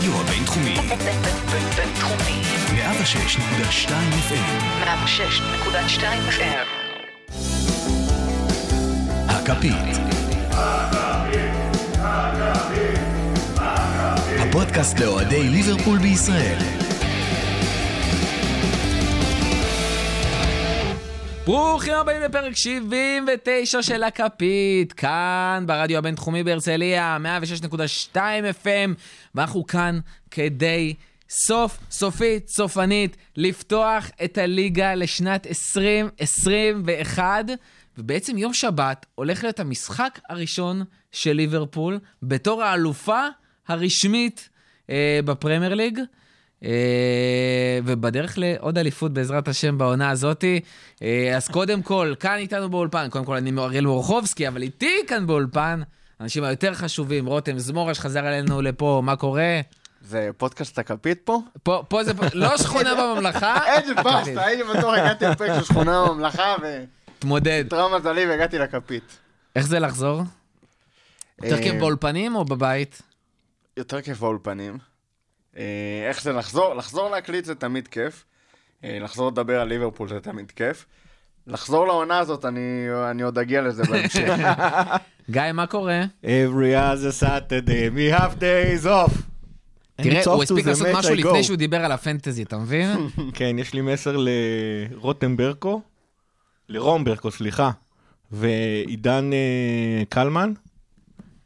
הרדיו הבינתחומי. בינתחומי. 106.2 FM. 106.2 FM. הכפית. הפודקאסט לאוהדי ליברפול בישראל. ברוכים הבאים לפרק 79 של הכפית, כאן ברדיו הבינתחומי בהרצליה, 106.2 FM, ואנחנו כאן כדי סוף סופית, סופנית, לפתוח את הליגה לשנת 2021, ובעצם יום שבת הולך להיות המשחק הראשון של ליברפול בתור האלופה הרשמית אה, בפרמייר ליג. אה, ובדרך לעוד אליפות בעזרת השם בעונה הזאתי. אה, אז קודם כל, כאן איתנו באולפן, קודם כל אני אריאל מורחובסקי, אבל איתי כאן באולפן, האנשים היותר חשובים, רותם זמורה שחזר אלינו לפה, מה קורה? זה פודקאסט הכפית פה? פה, פה זה, לא שכונה בממלכה. איזה פסטה, הייתי בטוח הגעתי לפרק של שכונה בממלכה, תמודד. ותראה מזלי והגעתי לכפית. איך זה לחזור? יותר אה, כיף באולפנים או בבית? יותר כיף באולפנים. אה, איך זה לחזור? לחזור להקליט זה תמיד כיף. אה, לחזור לדבר על ליברפול זה תמיד כיף. לחזור לעונה הזאת, אני, אני עוד אגיע לזה בהמשך. גיא, מה קורה? Every other Saturday we have days off. תראה, הוא הספיק לעשות משהו לפני. שהוא דיבר על הפנטזי, אתה מבין? כן, יש לי מסר לרותם ברקו, לרום ברקו, סליחה, ועידן אה, קלמן,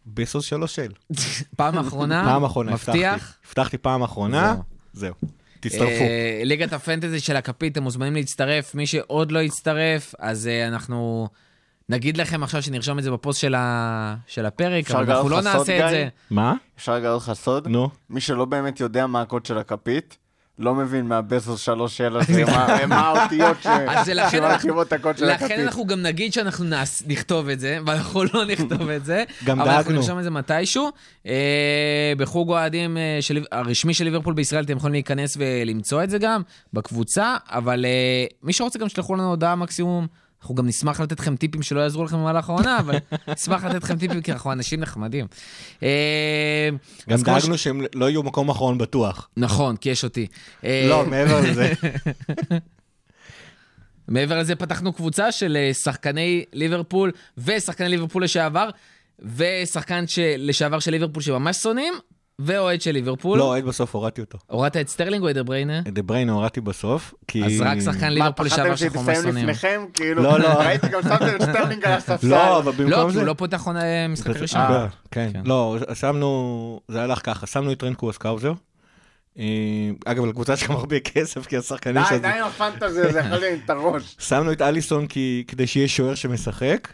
בסוס שלוש של. פעם אחרונה? פעם אחרונה, מבטיח? הבטחתי. הבטחתי פעם אחרונה, זהו. תצטרפו. אה, ליגת הפנטזי של הכפית, אתם מוזמנים להצטרף. מי שעוד לא הצטרף, אז אה, אנחנו נגיד לכם עכשיו שנרשום את זה בפוסט של, ה... של הפרק, אבל אנחנו לא נעשה את? זה. מה? אפשר לגלות לך סוד? נו. מי שלא באמת יודע מה הקוד של הכפית, לא מבין שלוש מה- מה האותיות ש- אז זה לכן אנחנו- שמרכיבות את הקוד של הכפית. לכן אנחנו גם נגיד שאנחנו. נכתוב את זה, ואנחנו לא נכתוב את זה. גם אבל אנחנו דאגנו. נרשום את זה מתישהו. אה, בחוג אוהדים אה, של... הרשמי של ליברפול בישראל, אתם יכולים להיכנס ולמצוא את זה גם בקבוצה, אבל אה, מי שרוצה גם שלחו לנו הודעה מקסימום. אנחנו גם נשמח לתת לכם טיפים שלא יעזרו לכם במהלך העונה, אבל נשמח לתת לכם טיפים כי אנחנו אנשים נחמדים. אה, גם דאגנו שהם לא יהיו מקום אחרון בטוח. נכון, כי יש אותי. אה, לא, מעבר לזה. מעבר לזה פתחנו קבוצה של אה, שחקני ליברפול ושחקני ליברפול לשעבר, ושחקן ש... לשעבר של ליברפול שממש שונאים, ואוהד של ליברפול. לא, אוהד בסוף הורדתי אותו. הורדת את סטרלינג או את דבריינה? את דה בריינה הורדתי בסוף, כי... אז רק שחקן מה, ליברפול לשעבר פחדתם שאנחנו ממש שתסיים שונאים. לפניכם? כאילו, לא, לא. ראיתי גם שמתם את סטרלינג על הספסל. לא, אבל במקום זה... לא, כי הוא לא פותח עונה משחק זה- ראשון. אה, כן. כן. לא, שמנו, זה הלך ככה, שמנו את רנקו אסקאוזר. אה, אגב, לקבוצה שלכם הרבה כסף, כי השחקנים די, שזה... די עם הפנטזיה, זה יכול להיות את הראש. שמנו את אליסון כדי שיהיה שוער שמשחק,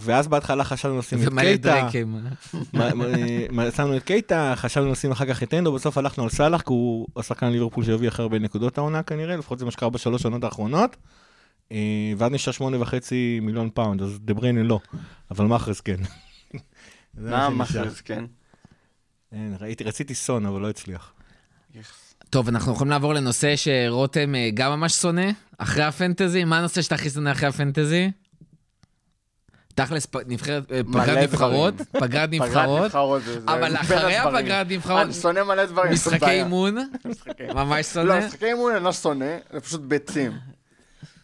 ואז בהתחלה חשבנו לשים את קייטה. שמנו את קייטה, חשבנו לשים אחר כך את אנדו, בסוף הלכנו על סאלח, כי הוא השחקן ליברפול שהביא הכי הרבה נקודות העונה כנראה, לפחות זה מה שקרה בשלוש עונות האחרונות. אה, ואז נשאר שמונה וחצי מיליון פאונד, אז דה בריינה לא, אבל מאחרז כן. מה. מחרז, כן? אין, ראיתי, רציתי סון, אבל לא הצליח. טוב, אנחנו יכולים לעבור לנושא שרותם אה, גם ממש שונא, אחרי הפנטזי. מה הנושא שאתה הכי שונא אחרי הפנטזי? תכלס, נבחרת, אה, פגרת נבחרות. פגרת נבחרות, אבל אחרי. הפגרת נבחרות, אני שונא מלא דברים. משחקי. אימון, ממש לא, שונא. משחקי אימון אני לא שונא, זה פשוט ביצים.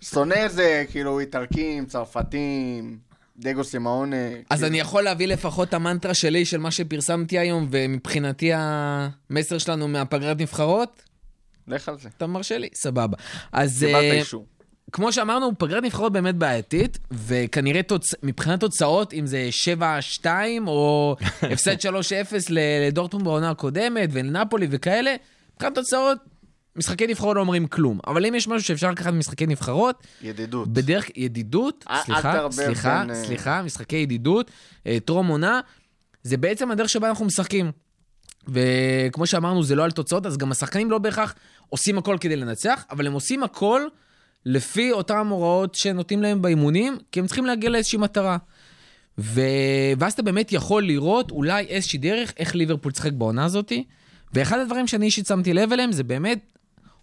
שונא זה כאילו איטלקים, צרפתים, דגו סימאונה. אז כאילו- אני יכול להביא לפחות את המנטרה שלי של מה שפרסמתי היום, ומבחינתי המסר שלנו מהפגרת נבחרות, לך על זה. אתה מרשה לי? סבבה. אז קיבלת אה, אישור. כמו שאמרנו, פגרת נבחרות באמת בעייתית, וכנראה תוצ... מבחינת תוצאות, אם זה 7-2 או הפסד 3-0 ל- לדורטמונד בעונה הקודמת, ולנפולי וכאלה, מבחינת תוצאות, משחקי נבחרות לא אומרים כלום. אבל אם יש משהו שאפשר לקחת ממשחקי נבחרות, ידידות. בדרך, ידידות, סליחה, סליחה, בין, אה, סליחה, משחקי ידידות, אה, טרום עונה, זה בעצם הדרך שבה אנחנו משחקים. וכמו שאמרנו, זה לא על תוצאות, אז גם השחקנים לא בהכרח עושים הכל כדי לנצח, אבל הם עושים הכל לפי אותן הוראות שנותנים להם באימונים, כי הם צריכים להגיע לאיזושהי מטרה. ו... ואז אתה באמת יכול לראות אולי איזושהי דרך איך ליברפול תשחק בעונה הזאתי. ואחד הדברים שאני אישית שמתי לב אליהם זה באמת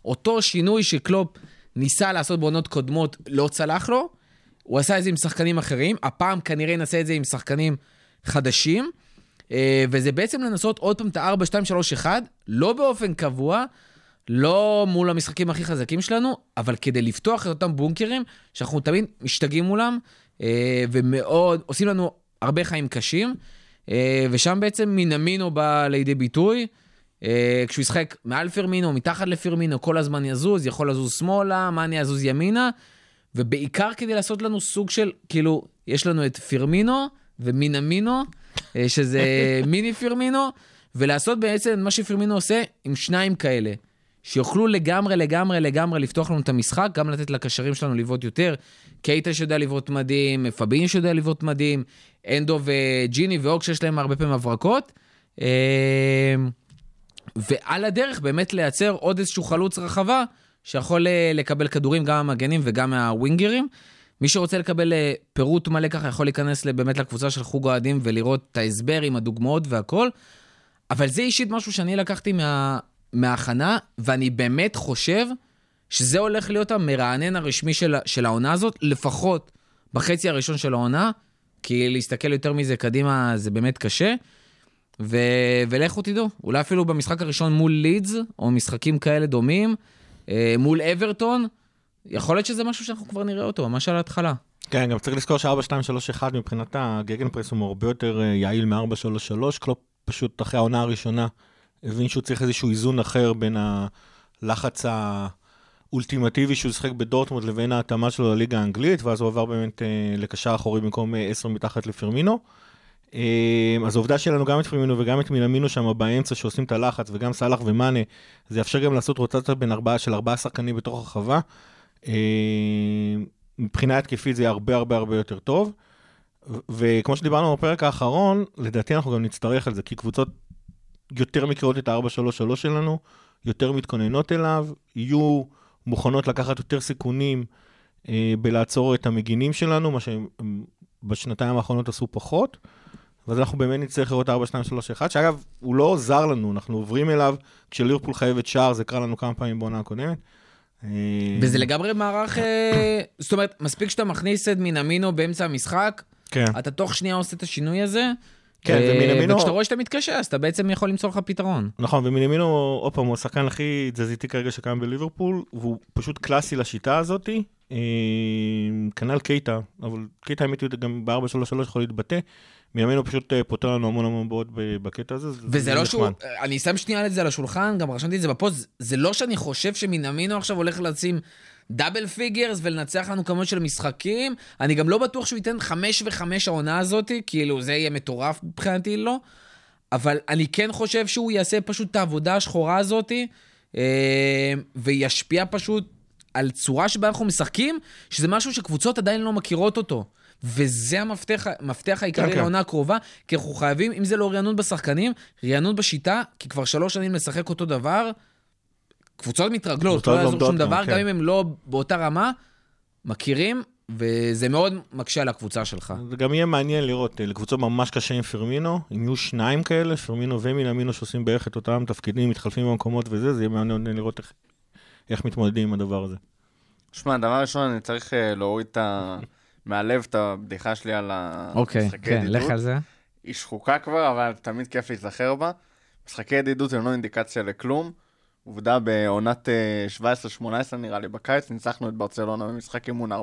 אותו שינוי שקלופ ניסה לעשות בעונות קודמות, לא צלח לו. הוא עשה את זה עם שחקנים אחרים, הפעם כנראה ינסה את זה עם שחקנים חדשים. אה, וזה בעצם לנסות עוד פעם את ה-4, 2, 3, 1, לא באופן קבוע, לא מול המשחקים הכי חזקים שלנו, אבל כדי לפתוח את אותם בונקרים, שאנחנו תמיד משתגעים מולם, אה, ומאוד, עושים לנו הרבה חיים קשים, אה, ושם בעצם מינמינו בא לידי ביטוי. אה, כשהוא ישחק מעל פרמינו, מתחת לפרמינו, כל הזמן יזוז, יכול לזוז שמאלה, מאני יזוז ימינה, ובעיקר כדי לעשות לנו סוג של, כאילו, יש לנו את פרמינו ומינמינו, שזה מיני פרמינו, ולעשות בעצם מה שפרמינו עושה עם שניים כאלה, שיוכלו לגמרי, לגמרי, לגמרי לפתוח לנו את המשחק, גם לתת לקשרים שלנו לבעוט יותר. קייטה שיודע לבעוט מדהים, פביני שיודע לבעוט מדהים, אנדו וג'יני ואוק שיש להם הרבה פעמים הברקות. אה, ועל הדרך באמת לייצר עוד איזשהו חלוץ רחבה שיכול אה, לקבל כדורים גם מהמגנים וגם מהווינגרים. מי שרוצה לקבל אה, פירוט מלא ככה יכול להיכנס באמת לקבוצה של חוג אוהדים ולראות את ההסבר עם הדוגמאות והכל. אבל זה אישית משהו שאני לקחתי מה, מההכנה, ואני באמת חושב שזה הולך להיות המרענן הרשמי של, של העונה הזאת, לפחות בחצי הראשון של העונה, כי להסתכל יותר מזה קדימה זה באמת קשה. ו... ולכו תדעו, אולי אפילו במשחק הראשון מול לידס, או משחקים כאלה דומים, אה, מול אברטון, יכול להיות שזה משהו שאנחנו כבר נראה אותו, ממש על ההתחלה. כן, גם צריך לזכור ש-4-2-3-1 מבחינת הגגן פרס הוא הרבה יותר אה, יעיל מ-4-3-3, קלופ פשוט אחרי העונה הראשונה הבין שהוא צריך איזשהו איזון אחר בין הלחץ האולטימטיבי שהוא שיחק בדורטמונד לבין ההתאמה שלו לליגה האנגלית, ואז הוא עבר באמת אה, לקשר אחורי במקום אה, 10 מתחת לפרמינו. אה, אז העובדה שלנו גם את פרמינו וגם את מילמינו שם באמצע שעושים את הלחץ, וגם סאלח ומאנה, זה יאפשר גם לעשות רוטציה בין ארבעה של ארבעה שחקנים בתוך הרחבה. אה, מבחינה התקפית זה יהיה הרבה הרבה הרבה יותר טוב. וכמו שדיברנו בפרק האחרון, לדעתי אנחנו גם נצטרך על זה, כי קבוצות יותר מכירות את ה-4-3-3 שלנו, יותר מתכוננות אליו, יהיו מוכנות לקחת יותר סיכונים אה, בלעצור את המגינים שלנו, מה שהם הם בשנתיים האחרונות עשו פחות. ואז אנחנו באמת נצטרך לראות 4, 2, 3, 1, שאגב, הוא לא עזר לנו, אנחנו עוברים אליו, כשליברפול חייבת שער, זה קרה לנו כמה פעמים בעונה הקודמת. אה, וזה לגמרי מערך, אה, זאת אומרת, מספיק שאתה מכניס את מינמינו באמצע המשחק, כן. אתה תוך שנייה עושה את השינוי הזה. כן, אה, מינמינו- וכשאתה רואה שאתה מתקשה, אז אתה בעצם יכול למצוא לך פתרון. נכון, ומינימינו, עוד פעם, הוא השחקן הכי תזזיתי כרגע שקיים בליברפול, והוא פשוט קלאסי לשיטה הזאתי. אה, כנ"ל קייטה, אבל קייטה האמת היא גם ב-4-3-3 יכול להתבטא. מינמינו פשוט אה, פותר לנו המון המון בעיות ב- בקטע הזה. זה- וזה זה לא שהוא. אני שם שנייה את זה על השולחן, גם רשמתי את זה בפוסט, זה לא שאני חושב שמינמינו עכשיו הולך לשים double figures ולנצח לנו כמות של משחקים, אני גם לא בטוח שהוא ייתן חמש וחמש העונה הזאת, כאילו זה יהיה מטורף מבחינתי, לא. אבל אני כן חושב שהוא יעשה פשוט את העבודה השחורה הזאת, אה, וישפיע פשוט על צורה שבה אנחנו משחקים, שזה משהו שקבוצות עדיין לא מכירות אותו. וזה המפתח, המפתח העיקרי כן, כן. לעונה הקרובה, כי אנחנו חייבים, אם זה לא רענון בשחקנים, רענון בשיטה, כי כבר שלוש שנים לשחק אותו דבר, קבוצות מתרגלות, לא יעזור שום דבר, כן. גם אם הם לא באותה רמה, מכירים, וזה מאוד מקשה על הקבוצה שלך. זה גם יהיה מעניין לראות, אה, לקבוצות ממש קשה עם פרמינו, אם יהיו שניים כאלה, פרמינו ומינמינו שעושים בערך את אותם תפקידים, מתחלפים במקומות וזה, זה יהיה מעניין לראות איך, איך מתמודדים עם הדבר הזה. שמע, דבר ראשון, אני צריך אה, להוריד את ה... מהלב את הבדיחה שלי על אוקיי, המשחקי כן, לך ידידות. על זה. היא שחוקה כבר, אבל תמיד כיף להיזכר בה. משחקי ידידות הם לא אינדיקציה לכלום. עובדה, בעונת אה, 17-18 נראה לי בקיץ, ניצחנו את ברצלונה במשחק אימון 4-0.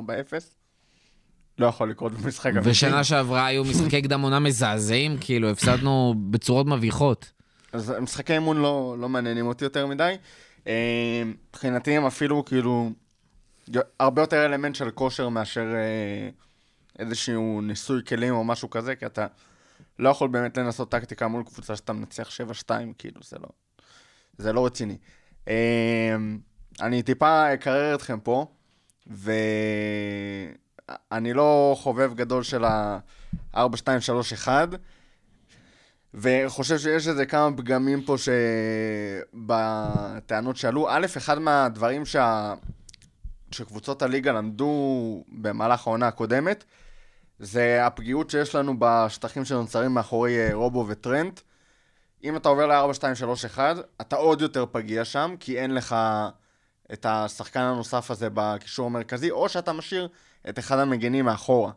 לא יכול לקרות במשחק אמיתי. ושנה שעברה היו משחקי קדם עונה מזעזעים, כאילו, הפסדנו בצורות מביכות. אז משחקי אימון לא, לא מעניינים אותי יותר מדי. אה, מבחינתי הם אפילו כאילו הרבה יותר אלמנט של כושר מאשר אה, איזשהו ניסוי כלים או משהו כזה, כי אתה לא יכול באמת לנסות טקטיקה מול קבוצה שאתה מנצח 7-2, כאילו, זה לא, זה לא רציני. אה, אני טיפה אקרר אתכם פה, ואני לא חובב גדול של ה-4-2-3-1, וחושב שיש איזה כמה פגמים פה שבטענות שעלו. א', אחד מהדברים שה... שקבוצות הליגה למדו במהלך העונה הקודמת, זה הפגיעות שיש לנו בשטחים שנוצרים מאחורי אה, רובו וטרנט. אם אתה עובר ל-4-2-3-1, אתה עוד יותר פגיע שם, כי אין לך את השחקן הנוסף הזה בקישור המרכזי, או שאתה משאיר את אחד המגנים מאחורה.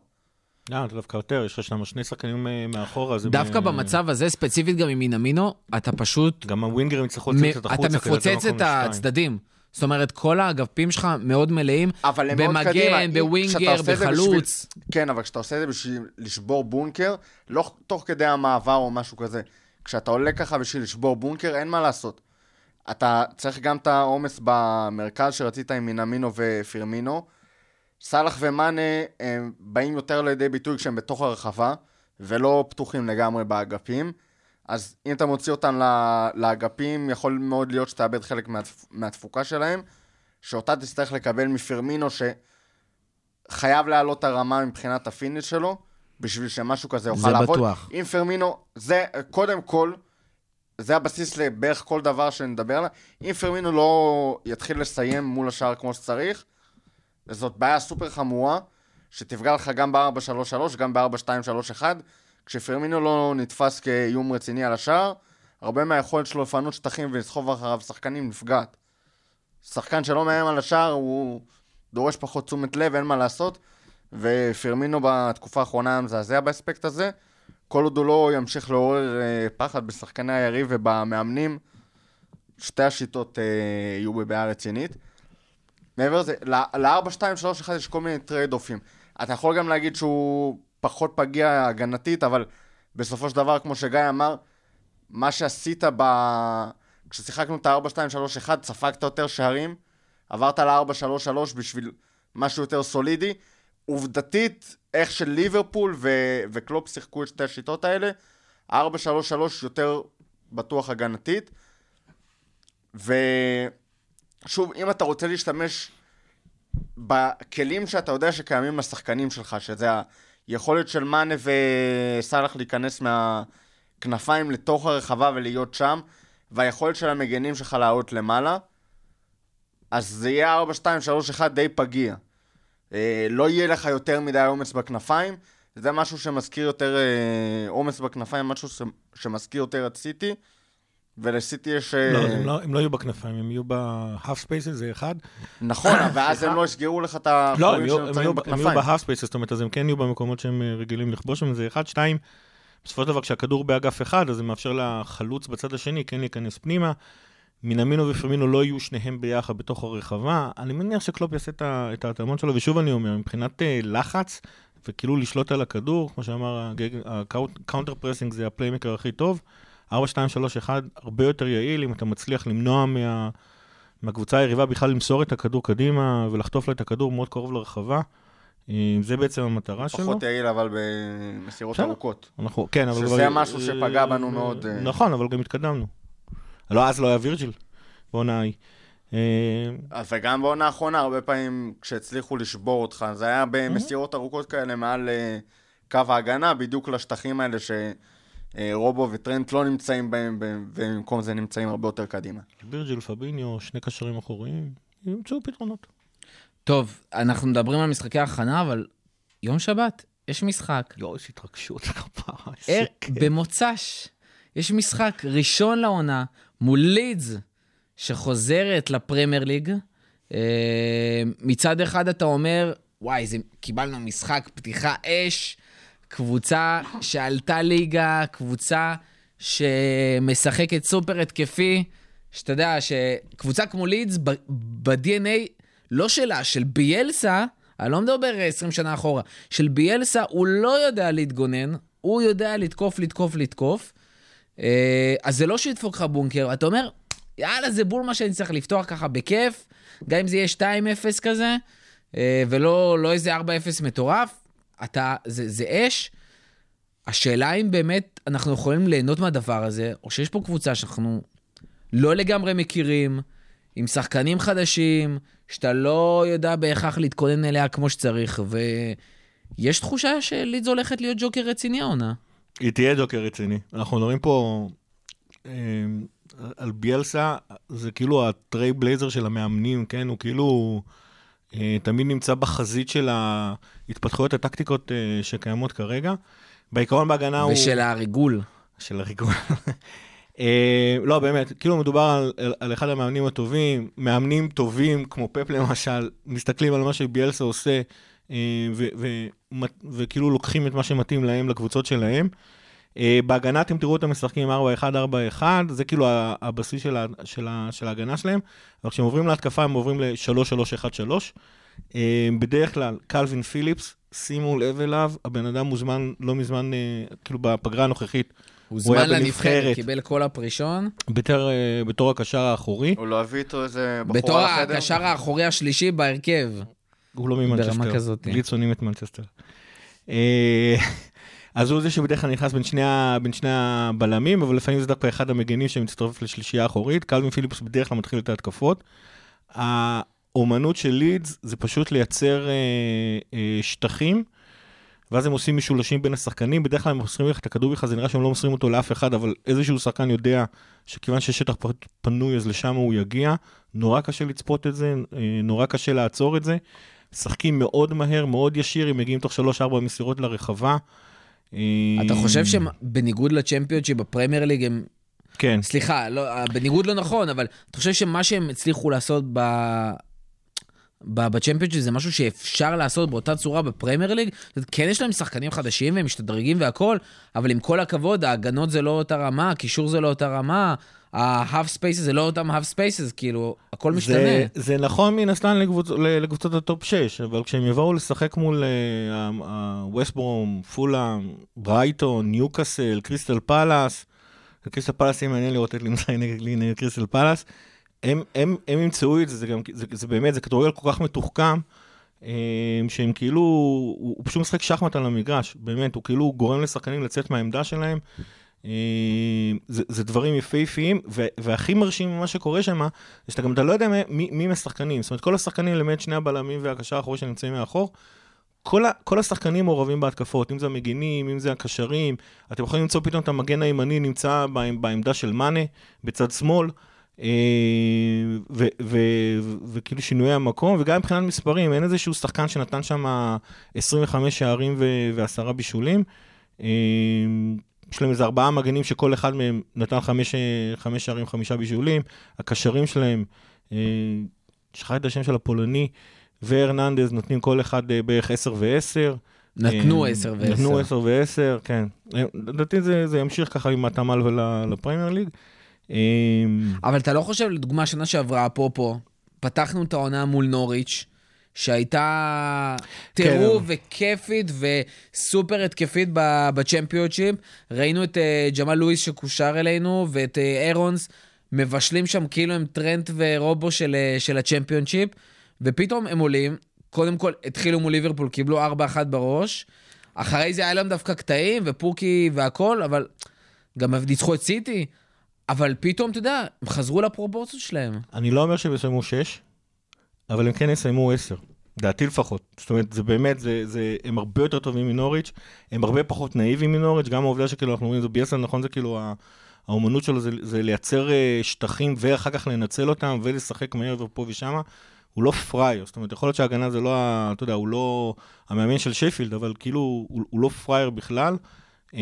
לא, אתה דווקא יותר, יש לך שם שני שחקנים אה, מאחורה. דווקא מ- במצב הזה, ספציפית גם עם מינמינו, אתה פשוט, גם הווינגרים יצטרכו מ- לצאת קצת החוצה. אתה מפוצץ את. הצדדים. זאת אומרת, כל האגפים שלך מאוד מלאים, אבל הם מאוד קדימה. במגן, בווינגר, בחלוץ. בשביל- כן, אבל כשאתה עושה את זה בשביל לשבור בונקר, לא תוך כדי המעבר או משהו כזה. כשאתה עולה ככה בשביל לשבור בונקר, אין מה לעשות. אתה צריך גם את העומס במרכז שרצית עם מינמינו ופירמינו. סאלח ומאנה הם באים יותר לידי ביטוי כשהם בתוך הרחבה, ולא פתוחים לגמרי באגפים. אז אם אתה מוציא אותם לאגפים, יכול מאוד להיות שתאבד חלק מהתפ... מהתפוקה שלהם, שאותה תצטרך לקבל מפירמינו, שחייב להעלות הרמה מבחינת הפיניש שלו, בשביל שמשהו כזה יוכל זה לעבוד. בטוח. אם פרמינו, זה קודם כל, זה הבסיס לבערך כל דבר שנדבר עליו. אם פרמינו לא יתחיל לסיים מול השער כמו שצריך, זאת בעיה סופר חמורה, שתפגע לך גם ב-4-3-3, גם ב-4-2-3-1. כשפרמינו לא נתפס כאיום רציני על השער, הרבה מהיכולת שלו לפנות שטחים ולסחוב אחריו שחקנים נפגעת. שחקן שלא מאיים על השער, הוא דורש פחות תשומת לב, אין מה לעשות. ופרמינו בתקופה האחרונה מזעזע באספקט הזה. כל עוד הוא לא ימשיך לעורר אה, פחד בשחקני היריב ובמאמנים, שתי השיטות אה, יהיו בבעיה רצינית. מעבר לזה, ל-4, 2, 3, 1 יש כל מיני trade-off ים. אתה יכול גם להגיד שהוא פחות פגיע הגנתית, אבל בסופו של דבר, כמו שגיא אמר, מה שעשית ב... כששיחקנו את ה-4, 2, 3, 1, ספגת יותר שערים, עברת ל-4, 3, 3 בשביל משהו יותר סולידי. עובדתית, איך של ליברפול ו- וקלופ שיחקו את שתי השיטות האלה, 4-3-3 יותר בטוח הגנתית. ושוב, אם אתה רוצה להשתמש בכלים שאתה יודע שקיימים לשחקנים שלך, שזה היכולת של מאנה וסאלח להיכנס מהכנפיים לתוך הרחבה ולהיות שם, והיכולת של המגנים שלך לעלות למעלה, אז זה יהיה 4-2-3-1 די פגיע. אה, לא יהיה לך יותר מדי עומס בכנפיים, זה משהו שמזכיר יותר אה, עומס בכנפיים, משהו שמזכיר יותר את סיטי, ולסיטי יש... אה, לא, הם לא- הם לא יהיו בכנפיים, הם יהיו ב-half spaces, זה אחד. נכון, ואז הם לא יסגרו לך את לא, החורים שנמצאים יהיו הם יהיו בכנפיים. ב-half spaces, זאת אומרת, אז הם כן יהיו במקומות שהם רגילים לכבוש שם, זה אחד. שתיים, בסופו של דבר, כשהכדור באגף אחד, אז זה מאפשר לחלוץ בצד השני כן להיכנס פנימה. מינמינו ופרמינו לא יהיו שניהם ביחד בתוך הרחבה. אני מניח שקלופ יעשה את ההתאמות שלו, ושוב אני אומר, מבחינת אה, לחץ, וכאילו לשלוט על הכדור, כמו שאמר, ה counter pressing זה ה playmaker הכי טוב. 4, 2, 3, 1, הרבה יותר יעיל, אם אתה מצליח למנוע מה, מהקבוצה היריבה בכלל למסור את הכדור קדימה ולחטוף לה את הכדור מאוד קרוב לרחבה. אה, זה בעצם המטרה שלו. פחות יעיל, אבל במסירות. ארוכות. אנחנו, כן, אבל... שזה כבר- משהו שפגע בנו מאוד, אה. נכון, אבל גם התקדמנו. לא, אז לא היה וירג'יל, בעונה ההיא. אה, וגם בעונה האחרונה, הרבה פעמים כשהצליחו לשבור אותך, זה היה במסירות ארוכות כאלה מעל אה, קו ההגנה, בדיוק לשטחים האלה שרובו וטרנט לא נמצאים בהם, ובמקום זה נמצאים הרבה יותר קדימה. וירג'יל, פביניו, שני קשרים אחוריים, ימצאו פתרונות. טוב, אנחנו מדברים על משחקי הכנה, אבל יום שבת, יש משחק. יואו, איזה התרגשות, כפרה, אה, איזה כיף. במוצ"ש, יש משחק ראשון לעונה מול לידס, שחוזרת לפרמייר ליג. אה, מצד אחד אתה אומר, וואי, זה, קיבלנו משחק פתיחה אש, קבוצה שעלתה ליגה, קבוצה שמשחקת סופר התקפי, שאתה יודע, שקבוצה כמו לידס, ב-DNA, לא שלה, של ביאלסה, אני לא מדבר 20 שנה אחורה, של ביאלסה, הוא לא יודע להתגונן, הוא יודע לתקוף, לתקוף, לתקוף. אה, אז זה לא שידפוק לך בונקר, אתה אומר, יאללה, זה בול מה שאני צריך לפתוח ככה בכיף, גם אם זה יהיה 2-0 כזה, אה, ולא לא איזה 4-0 מטורף, אתה, זה, זה אש. השאלה אם באמת אנחנו יכולים ליהנות מהדבר הזה, או שיש פה קבוצה שאנחנו לא לגמרי מכירים, עם שחקנים חדשים, שאתה לא יודע בהכרח להתכונן אליה כמו שצריך, ויש תחושה שלידס הולכת להיות ג'וקר רציני העונה. היא תהיה ג'וקר רציני. אנחנו מדברים פה אה, על ביאלסה, זה כאילו הטרי בלייזר של המאמנים, כן? הוא כאילו אה, תמיד נמצא בחזית של ההתפתחויות הטקטיקות אה, שקיימות כרגע. בעיקרון בהגנה הוא... ושל הריגול. של הריגול. אה, לא, באמת, כאילו מדובר על, על, על אחד המאמנים הטובים, מאמנים טובים, כמו פפ למשל, מסתכלים על מה שביאלסה עושה, וכאילו לוקחים את מה שמתאים להם לקבוצות שלהם. אה, בהגנה אתם תראו אותם משחקים 4-1-4-1, זה כאילו הבסיס של, ה- של, ה- של ההגנה שלהם, אבל כשהם עוברים להתקפה הם עוברים ל-3-3-1-3. אה, בדרך כלל, קלווין פיליפס, שימו לב אליו, הבן אדם מוזמן לא מזמן, אה, כאילו בפגרה הנוכחית, הוא הוא היה זמן לנבחרת. קיבל קול הפרישון. בתור, אה, בתור הקשר האחורי, הוא לא הביא איתו איזה בתור בחורה לחדר? הקשר האחורי השלישי בהרכב. הוא לא ממנצ'סטר. ברמה כזאת. לידס שונאים את מנצ'סטר. אה, אז הוא זה שבדרך כלל נכנס בין שני, בין שני הבלמים, אבל לפעמים זה דווקא אחד המגנים שמצטרף לשלישייה האחורית. קלווין פיליפס בדרך כלל מתחיל את ההתקפות. האומנות של לידס זה פשוט לייצר אה, אה, שטחים, ואז הם עושים משולשים בין השחקנים. בדרך כלל הם מוסרים לך את הכדור בכלל, זה נראה שהם לא מוסרים אותו לאף אחד, אבל איזשהו שחקן יודע שכיוון שיש שטח פ- פנוי, אז לשם הוא יגיע. נורא קשה לצפות את זה, אה, נורא קשה לעצור את זה. משחקים מאוד מהר, מאוד ישיר, הם מגיעים תוך 3-4 מסירות לרחבה. אה, אתה חושב שבניגוד לצ'מפיונשיפ בפרמייר ליג הם... כן. סליחה, לא, בניגוד לא נכון, אבל אתה חושב שמה שהם הצליחו לעשות ב... ב- בצ'מפיונשיפ זה משהו שאפשר לעשות באותה צורה בפרמייר ליג? כן יש להם שחקנים חדשים והם משתדרגים והכל, אבל עם כל הכבוד, ההגנות זה לא אותה רמה, הקישור זה לא אותה רמה, ה-half spaces זה לא אותם half spaces, כאילו, הכל משתנה. זה, זה נכון מן הסתם לקבוצ, לקבוצות ה top 6, אבל כשהם יבואו לשחק מול ווסטברום, פולאם, ברייטון, ניוקאסל, קריסטל פאלאס, קריסטל פאלאס יהיה מעניין לראות את לידס נגד, נגד קריסטל פאלאס, הם, הם, הם ימצאו את זה, זה, גם, זה, זה באמת, זה כדורגל כל כך מתוחכם, אה, שהם כאילו, הוא, הוא פשוט משחק שחמט על המגרש, באמת, הוא כאילו גורם לשחקנים לצאת מהעמדה שלהם. אה, זה, זה דברים יפהפיים, והכי מרשים ממה שקורה שם, זה שאתה גם אתה לא יודע מי, מי מהשחקנים. זאת אומרת, כל השחקנים, למעט שני הבלמים והקשר האחורי שנמצאים מאחור, כל, ה, כל השחקנים מעורבים בהתקפות, אם זה המגינים, אם זה הקשרים, אתם יכולים למצוא פתאום את המגן הימני נמצא בעמ- בעמדה של מאנה, בצד שמאל, אה, וכאילו שינויי המקום, וגם מבחינת מספרים, אין איזשהו שחקן שנתן שם 25 שערים ועשרה בישולים. יש להם איזה ארבעה מגנים שכל אחד מהם נתן חמש, אה, חמש שערים, חמישה בישולים. הקשרים שלהם, אה, שכחתי את השם של הפולני, והרננדז נותנים כל אחד אה, בערך עשר ועשר. נתנו 10 ו-10. נתנו עשר ועשר, כן. לדעתי זה, זה ימשיך ככה עם התאמה ול- לפרמייר ליג. אבל אתה לא חושב, לדוגמה, שנה שעברה, אפרופו, פתחנו את העונה מול נוריץ', שהייתה טירוף וכיפית וסופר התקפית ב- בצ'מפיונשיפ. ראינו את אה, ג'מאל לואיס שקושר אלינו, ואת אה, אירונס מבשלים שם כאילו הם טרנט ורובו של, אה, של הצ'מפיונשיפ, ופתאום הם עולים, קודם כל התחילו מול ליברפול, קיבלו 4-1 בראש, אחרי זה היה להם דווקא קטעים ופוקי והכל, אבל גם ניצחו את סיטי. אבל פתאום, אתה יודע, הם חזרו לפרופורציות שלהם. אני לא אומר שהם יסיימו שש, אבל הם כן יסיימו עשר. דעתי לפחות. זאת אומרת, זה באמת, זה, זה, הם הרבה יותר טובים מנוריץ', הם הרבה פחות נאיבים מנוריץ', גם העובדה שכאילו אנחנו רואים, זה ביאסה, נכון, זה כאילו, ה- האומנות שלו זה, זה לייצר אה, שטחים ואחר כך לנצל אותם ולשחק מהר ופה ושמה. הוא לא פראייר, זאת אומרת, יכול להיות שההגנה זה לא, ה- אתה יודע, הוא לא המאמן של שייפילד, אבל כאילו, הוא, הוא לא פראייר בכלל. אה,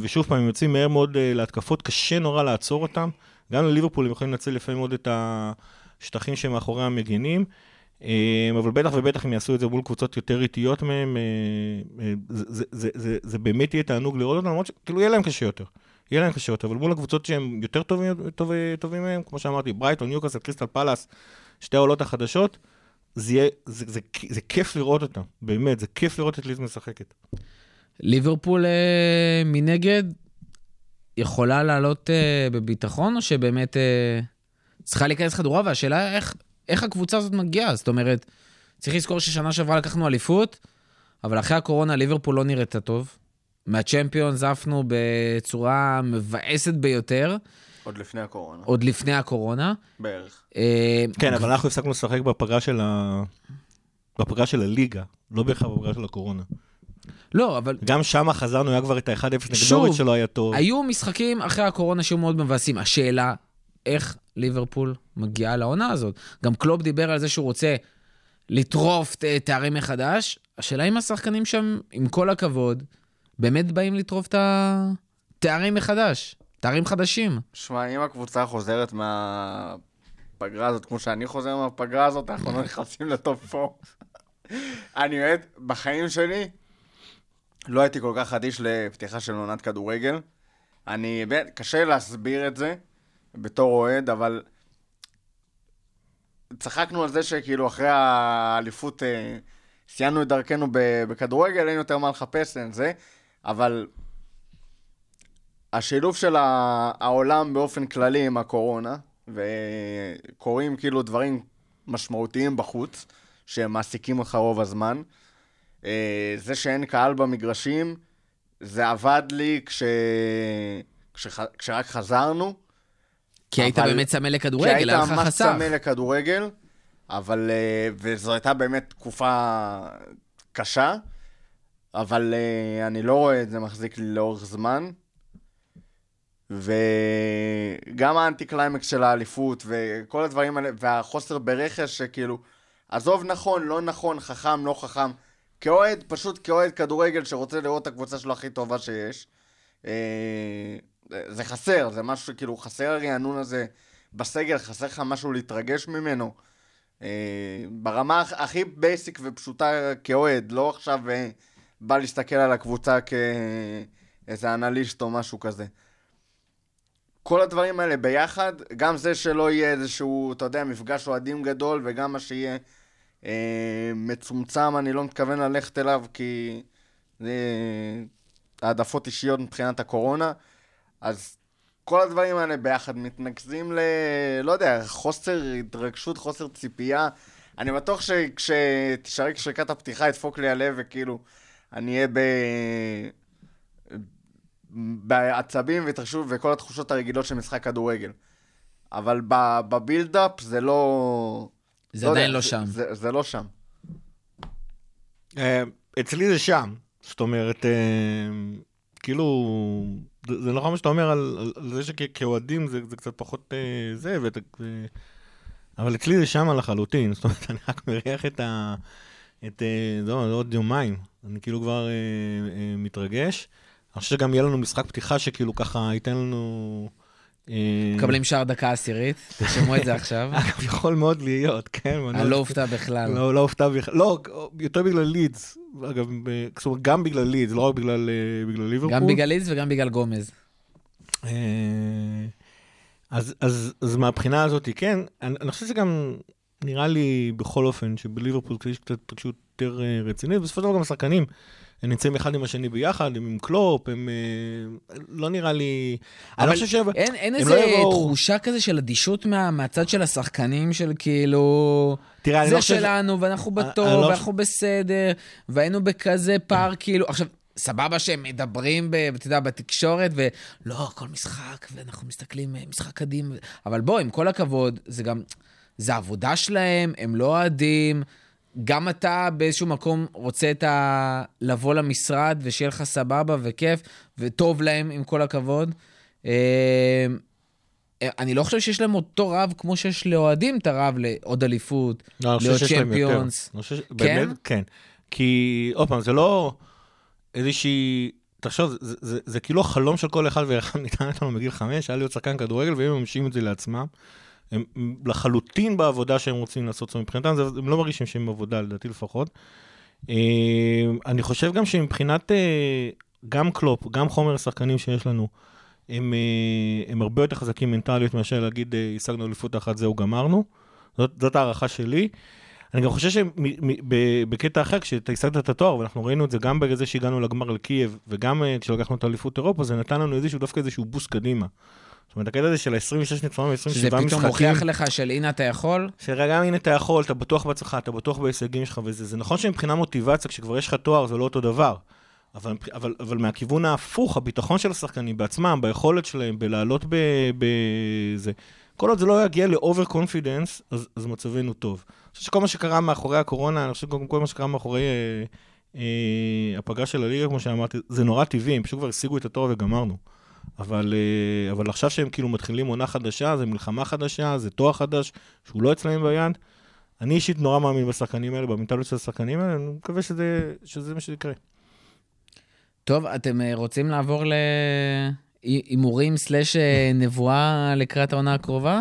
ושוב פעם, הם יוצאים מהר מאוד אה, להתקפות, קשה נורא לעצור אותם. גם לליברפול הם יכולים לנצל יפה מאוד את השטחים שמאחורי המגינים, אה, אבל בטח ובטח הם יעשו את זה מול קבוצות יותר איטיות מהם, אה, אה, זה, זה, זה, זה, זה באמת יהיה תענוג לראות אותם, למרות שכאילו יהיה להם קשה יותר. יהיה להם קשה יותר, אבל מול הקבוצות שהם יותר טובים, טובים, טובים מהם, כמו שאמרתי, ברייטון, ניוקאסל, קריסטל פלאס, שתי העולות החדשות, זה, יהיה, זה, זה, זה, זה כיף לראות אותם, באמת, זה כיף לראות את ליז משחקת. ליברפול מנגד יכולה לעלות בביטחון, או שבאמת צריכה להיכנס כדורה, והשאלה איך, איך הקבוצה הזאת מגיעה. זאת אומרת, צריך לזכור ששנה שעברה לקחנו אליפות, אבל אחרי הקורונה ליברפול לא נראית טוב. מהצ'מפיון זפנו בצורה מבאסת ביותר, עוד לפני הקורונה, עוד לפני הקורונה. בערך. אה, כן, אבל אנחנו הפסקנו לשחק בפגרה של, ה... בפגרה של הליגה, לא בהכרח בפגרה של הקורונה. לא, אבל גם שם חזרנו, היה כבר את ה-1-0 נגד שוב, נוריץ' שלא היה טוב. היו משחקים אחרי הקורונה שהיו מאוד מבאסים. השאלה, איך ליברפול מגיעה לעונה הזאת? גם קלופ דיבר על זה שהוא רוצה לטרוף תארים מחדש. השאלה אם השחקנים שם, עם כל הכבוד, באמת באים לטרוף את התארים מחדש, תארים חדשים. שמע, אם הקבוצה חוזרת מהפגרה הזאת, כמו שאני חוזר מהפגרה הזאת, אנחנו לא נכנסים לטופ 4. אני אוהד, בחיים שלי, לא הייתי כל כך אדיש לפתיחה של עונת כדורגל. אני, באמת, קשה להסביר את זה בתור אוהד, אבל צחקנו על זה שכאילו אחרי האליפות אה, סיימנו את דרכנו בכדורגל, אין יותר מה לחפש, אין זה, אבל השילוב של העולם באופן כללי עם הקורונה, וקורים כאילו דברים משמעותיים בחוץ, שמעסיקים אותך רוב הזמן. אה, זה שאין קהל במגרשים, זה עבד לי כש... כשח... כשרק חזרנו. כי היית באמת צמא כי לכדורגל, היית היה לך ממש חסך. צמא לכדורגל, אבל... אה, וזו הייתה באמת תקופה קשה, אבל אה, אני לא רואה את זה מחזיק לי לאורך זמן. וגם האנטי קליימקס של האליפות, וכל הדברים האלה, והחוסר ברכש שכאילו, עזוב נכון, לא נכון, חכם, לא חכם. כאוהד, פשוט כאוהד כדורגל שרוצה לראות את הקבוצה שלו הכי טובה שיש. אה, זה חסר, זה משהו שכאילו חסר הרענון הזה בסגל, חסר לך משהו להתרגש ממנו. אה, ברמה הכ- הכי בייסיק ופשוטה כאוהד, לא עכשיו אה, בא להסתכל על הקבוצה כאיזה אנליסט או משהו כזה. כל הדברים האלה ביחד, גם זה שלא יהיה איזשהו, אתה יודע, מפגש אוהדים גדול, וגם מה שיהיה אה, מצומצם, אני לא מתכוון ללכת אליו, כי זה העדפות אישיות מבחינת הקורונה. אז כל הדברים האלה ביחד מתנקזים ל... לא יודע, חוסר התרגשות, חוסר ציפייה. אני בטוח שכשתשרק שריקת הפתיחה ידפוק לי הלב, וכאילו, אני אהיה ב... בעצבים והתרגשות וכל התחושות הרגילות של משחק כדורגל. אבל בבילדאפ זה לא... זה יודע, עדיין לא שם. זה, זה לא שם. אה, אצלי זה שם. זאת אומרת, אה, כאילו, זה נכון מה שאתה אומר על על- זה שכאוהדים זה זה קצת פחות אה, זה, ואת- ו- אבל אצלי זה שם לחלוטין. זאת אומרת, אני רק מריח את ה... את... אה, לא, עוד יומיים. אני כאילו כבר אה, אה, מתרגש. אני חושב שגם יהיה לנו משחק פתיחה שכאילו ככה ייתן לנו... אה, מקבלים שער דקה עשירית, תרשמו את זה עכשיו. אגב, יכול מאוד להיות, כן. אני לא אופתע בכלל. לא, לא הופתע בכלל, לא, יותר בגלל לידס, אגב, ב- זאת אומרת, גם בגלל לידס, לא רק בגלל, אה, ליברפול. גם בגלל לידס וגם בגלל גומז. אה, אז, מהבחינה הזאת, כן, אני, חושב שגם נראה לי בכל אופן שבליברפול יש קצת התרגשות יותר אה, רצינית, בסופו של דבר גם השחקנים, הם נמצאים אחד עם השני ביחד, הם עם קלופ, הם... אה, לא נראה לי... אני לא אבל חושב ש... אין, אין איזה לא יבואו- תחושה כזה של אדישות מה, מהצד של השחקנים, של כאילו... תראה, אני זה לא חושב... שלנו, ואנחנו אני בטוב, לא ואנחנו בסדר, והיינו בכזה פער, כאילו... עכשיו, סבבה שהם מדברים, ב- אתה יודע, בתקשורת, ולא, כל משחק, ואנחנו מסתכלים אה, משחק קדימה, אבל בוא, עם כל הכבוד, זה גם... זה עבודה שלהם, הם לא אוהדים. גם אתה באיזשהו מקום רוצה את ה... לבוא למשרד ושיהיה לך סבבה וכיף וטוב להם, עם כל הכבוד. אה, אני לא חושב שיש להם אותו רב כמו שיש לאוהדים את הרב לעוד אליפות, לא, יותר. צ'מפיונס. חושב באמת, כן. כי, עוד פעם, זה לא איזושהי... תחשוב, זה, זה, זה כאילו החלום של כל אחד ואחד ניתן לנו בגיל חמש, היה להיות שחקן כדורגל, והם מממשים את זה לעצמם. הם לחלוטין בעבודה שהם רוצים לעשות, זאת מבחינתם זה- הם לא מרגישים שהם עבודה, לדעתי לפחות. אה, אני חושב גם שמבחינת אה, גם קלופ, גם חומר השחקנים שיש לנו, הם, אה, הם הרבה יותר חזקים מנטליות מאשר להגיד, השגנו אליפות אחת, זהו, גמרנו. זאת, זאת הערכה שלי. אני גם חושב שבקטע אחר, כשאתה השגת את התואר, ואנחנו ראינו את זה גם בזה שהגענו לגמר לקייב, וגם כשלקחנו את אליפות אירופה, זה נתן לנו איזשהו, דווקא איזשהו בוסט קדימה. זאת אומרת, הקטע הזה של ה-26 ניצחונות, שזה 27 פתאום משחקים, מוכיח לך של הנה אתה יכול, שרגע, הנה אתה יכול, אתה בטוח בעצמך, אתה בטוח בהישגים שלך וזה. זה נכון שמבחינה מוטיבציה, כשכבר יש לך תואר, זה לא אותו דבר. אבל, אבל, אבל מהכיוון ההפוך, הביטחון של השחקנים בעצמם, ביכולת שלהם, בלעלות בזה, כל עוד זה לא יגיע ל over confidence, אז, אז מצבנו טוב. אני חושב שכל מה שקרה מאחרי הקורונה, אני חושב שכל כל מה שקרה מאחורי אה, אה, הפגרה של הליגה, כמו שאמרתי, זה נורא טבעי, הם פשוט כבר השיגו את התואר וגמרנו. אבל, אה, אבל עכשיו שהם כאילו מתחילים עונה חדשה, זה מלחמה חדשה, זה תואר חדש, שהוא לא אצלם ביד. אני אישית נורא מאמין בשחקנים האלה, במנטליות של השחקנים האלה, אני מקווה שזה, שזה מה שיקרה. טוב, אתם אה, רוצים לעבור להימורים סלאש אה, נבואה לקראת העונה הקרובה?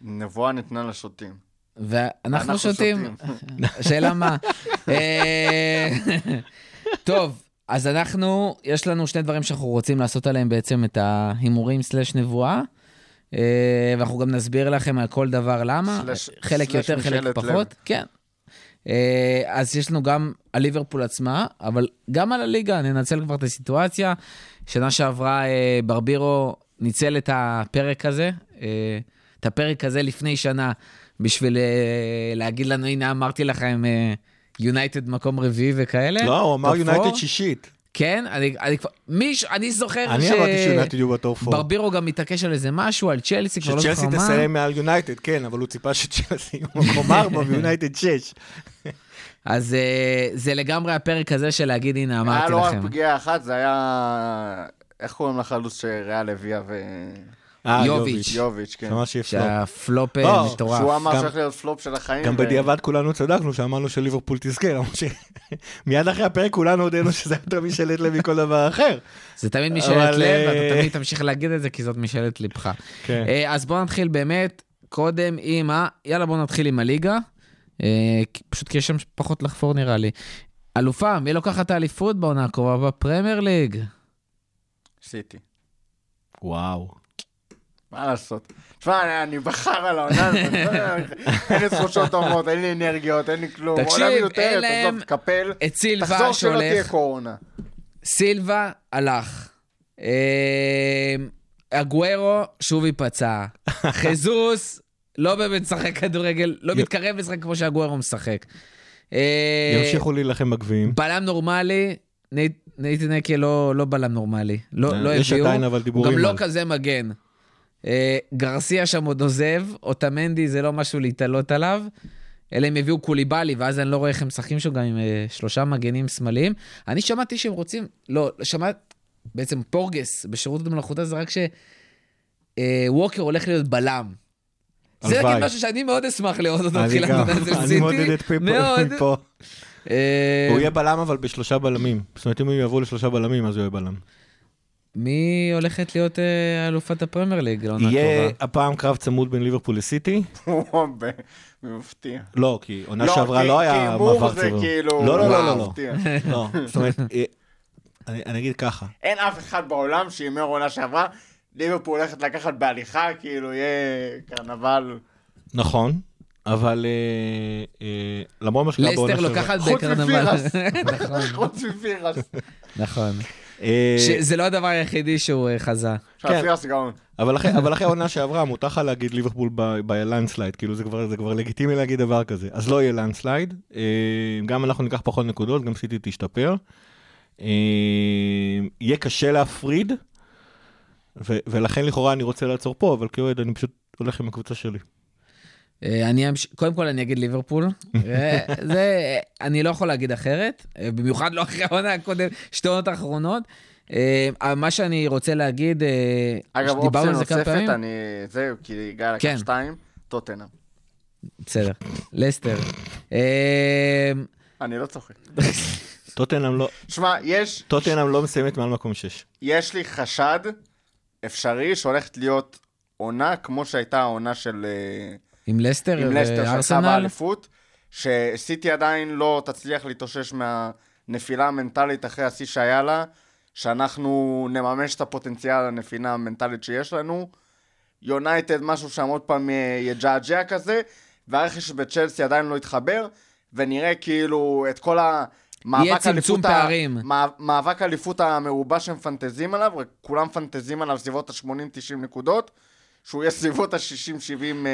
נבואה ניתנה לשוטים. ואנחנו אנחנו שותים. השאלה מה. טוב, אז אנחנו, יש לנו שני דברים שאנחנו רוצים לעשות עליהם בעצם את ההימורים סלש נבואה. אה, ואנחנו גם נסביר לכם על כל דבר למה, סלש- חלק סלש יותר, חלק פחות. לב. כן. אה, אז יש לנו גם על ליברפול עצמה, אבל גם על הליגה, ננצל כבר את הסיטואציה. שנה שעברה אה, ברבירו ניצל את הפרק הזה, את הפרק הזה לפני שנה, בשביל להגיד לנו, הנה אמרתי לכם, יונייטד מקום רביעי וכאלה. לא, הוא אמר יונייטד. שישית. כן, אני, אני כבר, מישהו, אני זוכר אני אמרתי שיונייטד יהיו ב top four. ברבירו גם מתעקש על איזה משהו, על צ'לסי, כבר לא שצ'לסי זוכר מה. תסיים מעל יונייטד, כן, אבל הוא ציפה שצ'לסי יהיו מקום 4 ויונייטד 6. אז אה, זה לגמרי הפרק הזה של להגיד, הנה, היה אמרתי לא רק לכם. פגיעה אחת, זה היה... איך קוראים לחלוץ שריאל הביאה ו... אה, יוביץ'. יוביץ', כן. שמע שיפלופ. שהפלופ לא, אה, מטורף. שהוא אמר שהולך להיות פלופ של החיים. גם בדיעבד כולנו צדקנו שאמרנו שליברפול תזכה, למרות שמיד אחרי הפרק כולנו הודינו שזה יותר משאלת לב מכל דבר אחר. זה תמיד משאלת לב, אה, ואתה תמיד תמשיך להגיד את זה, כי זאת משאלת לבך. כן. אה, אז בואו נתחיל באמת, קודם עם ה... יאללה, בואו נתחיל עם הליגה. אה, פשוט כי יש שם פחות לחפור נראה לי. אלופה, מי לוקחת את האליפות בעונה הקרובה בפרמייר ליג? סיטי. וואו. מה לעשות? תשמע, אני- אני בחר על העונה הזאת, אין לי תחושות טובות, אין לי אנרגיות, אין לי כלום. תקשיב, אין להם עזוב, תקפל. את סילבה תחזור שלא תהיה שהולך, קורונה. סילבה הלך. אה, אגוארו שוב ייפצע. חזוס לא באמת משחק כדורגל, לא מתקרב לשחק כמו שאגוארו משחק. אה, ימשיכו להילחם בגביעים. בלם נורמלי, נייט- נייטן אקה לא, לא בלם נורמלי. לא, לא אה, יש הביאו. עדיין אבל דיבורים גם לא כזה מגן. אה, גרסיה שם עוד עוזב, אוטמנדי זה לא משהו להתעלות עליו. אלא הם הביאו קוליבאלי, ואז אני לא רואה איך הם משחקים שם גם עם אה, שלושה מגנים שמאליים. אני שמעתי שהם רוצים, לא, שמעת, בעצם פורגס בשירות המלאכותה זה רק שווקר הולך להיות בלם. זה הלוואי. נגיד משהו שאני מאוד אשמח לראות אותו אני בתחילת עונה של אני סיטי. מעודד את פיפו מאוד. מפה. אה, הוא יהיה בלם אבל בשלושה בלמים. זאת אומרת, אם הם יעברו לשלושה בלמים, אז הוא יהיה בלם. מי הולכת להיות אה, אלופת הפרמייר ליג לעונה יהיה? הפעם קרב צמוד בין ליברפול לסיטי. מפתיע. לא, כי עונה לא, שעברה לא כי היה הימור מעבר זה צבוע. כאילו, לא, לא, לא, לא, לא. לא, זאת אומרת, אה, אני אני אגיד ככה. אין אף אחד בעולם שהימר עונה שעברה, ליברפול הולכת לקחת בהליכה, כאילו יהיה קרנבל. נכון, אבל אה, למרות מה שקרה בעונה לסטר שעברה. לוקחת חוץ בקרנבל. נכון, חוץ מפירס. נכון. אה, זה לא הדבר היחידי שהוא אה, חזה. כן. אבל אחרי, העונה שעברה מותר לך להגיד ליברפול ב landslide, כאילו זה כבר, זה כבר לגיטימי להגיד דבר כזה. אז לא יהיה landslide, אה, גם אנחנו ניקח פחות נקודות, גם סיטי תשתפר. יהיה קשה להפריד, ולכן לכאורה אני רוצה לעצור פה, אבל כאוהד אני פשוט הולך עם הקבוצה שלי. אה, אני אמש... קודם כל אני אגיד ליברפול. אה, זה, אני לא יכול להגיד אחרת, אה, במיוחד לא אחרי העונה הקודמת, שתי עונות האחרונות. מה שאני רוצה להגיד, אגב, אופציה נוספת, פעמים. אני... זהו, כי גיא כן. לקח שתיים, טוטנאם. בסדר, לסטר. אני לא צוחק. טוטנאם לא, שמע, יש... טוטנאם לא מסיימת מעל מקום 6. יש לי חשד אפשרי שהולכת להיות עונה כמו שהייתה העונה של... עם לסטר עם לסטר וארסנל. באליפות, שסיטי עדיין לא תצליח להתאושש מהנפילה המנטלית אחרי השיא שהיה לה, שאנחנו נממש את הפוטנציאל הנפילה המנטלית שיש לנו. יונייטד, משהו שם עוד פעם יג'עג'ע כזה, והרכש בצ'לסי עדיין לא התחבר, ונראה כאילו את כל יהיה המאבק צמצום פערים. מא- מאבק אליפות המרובע שהם מפנטזים עליו, כולם מפנטזים עליו סביבות ה-80-90 נקודות, שהוא יהיה סביבות ה-60-70...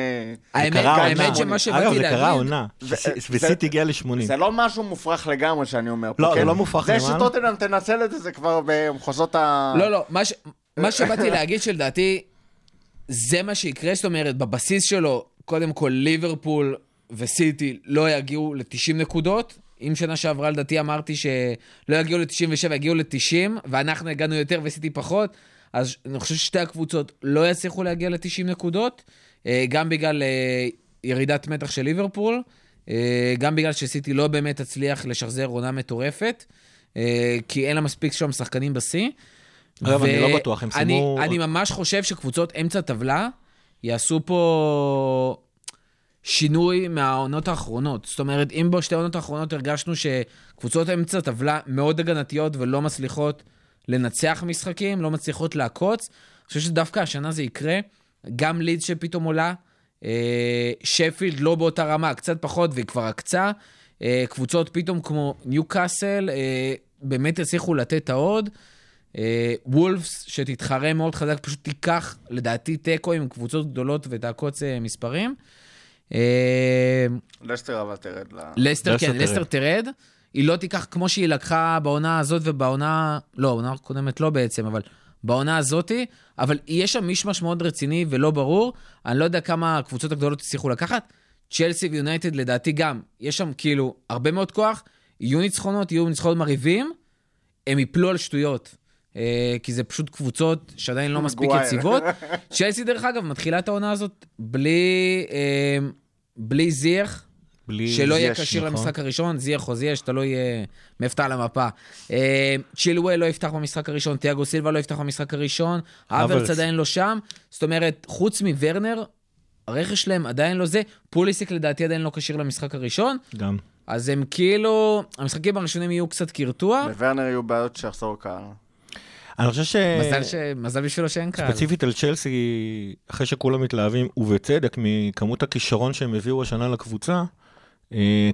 האמת, קרה האמת. שמה אגב, שבאתי זה קרה להגיד, עונה, ו- וסיטי הגיע ל-80. זה לא משהו מופרך לגמרי שאני אומר פה, לא, כן? זה לא מופרך זה לגמרי. שטוטנאם תנצל את זה, זה כבר במחוזות ה... לא, לא. מה שבאתי להגיד שלדעתי, זה מה שיקרה, זאת אומרת, בבסיס שלו, קודם כל ליברפול וסיטי לא יגיעו ל-90 נקודות. אם שנה שעברה לדעתי אמרתי שלא יגיעו ל-97, יגיעו ל-90, ואנחנו הגענו יותר וסיטי פחות, אז אני חושב ששתי הקבוצות לא יצליחו להגיע ל-90 נקודות, אה, גם בגלל אה, ירידת מתח של ליברפול, אה, גם בגלל שסיטי לא באמת תצליח לשחזר עונה מטורפת, כי אין לה מספיק שם שחקנים בשיא. אגב, אני ו- לא בטוח, הם אני, סיימו... אני ממש חושב שקבוצות אמצע טבלה יעשו פה... שינוי מהעונות האחרונות. זאת אומרת, אם בשתי העונות האחרונות הרגשנו שקבוצות אמצע טבלה מאוד הגנתיות ולא מצליחות לנצח משחקים, לא מצליחות לעקוץ, אני חושב שדווקא השנה זה יקרה. גם לידס שפתאום עולה, אה, שפילד לא באותה רמה, קצת פחות והיא כבר עקצה. אה, קבוצות פתאום כמו ניו קאסל, אה, באמת הצליחו לתת את העוד. אה, וולפס, שתתחרה מאוד חזק, פשוט תיקח, לדעתי, תיקו עם קבוצות גדולות ותעקוץ אה, מספרים. אה, לסטר אבל תרד לסטר כן, תרד. לסטר תרד. היא לא תיקח כמו שהיא לקחה בעונה הזאת ובעונה... לא, בעונה הקודמת לא בעצם, אבל בעונה הזאתי. אבל יש שם מישמש מאוד רציני ולא ברור. אני לא יודע כמה הקבוצות הגדולות הצליחו לקחת. צ'לסי ויונייטד לדעתי גם, יש שם כאילו הרבה מאוד כוח. יהיו ניצחונות, יהיו ניצחונות מרהיבים. הם יפלו על שטויות. אה, כי זה פשוט קבוצות שעדיין לא מספיק. יציבות. צ'לסי, דרך אגב, מתחילה את העונה הזאת בלי, אה, בלי זיח. בלי... שלא יהיה כשיר נכון. למשחק הראשון, זייח או זייש, תלוי אה, מאיפה אתה על המפה. אה, צ'ילואל לא יפתח במשחק הראשון, תיאגו סילבה לא יפתח במשחק הראשון, אברץ. עדיין לא שם. זאת אומרת, חוץ מוורנר, הרכש שלהם עדיין לא זה. פוליסיק לדעתי עדיין לא כשיר למשחק הראשון, גם. אז הם כאילו, המשחקים הראשונים יהיו קצת קרטוע. לוורנר יהיו בעיות שיחזור קהל. אני חושב ש... מזל, ש... מזל בשבילו שאין קהל. ספציפית על צ'לסי, אחרי שכולם מתלהבים, ובצדק, מכמות הכישרון שהם הביאו השנה לקבוצה,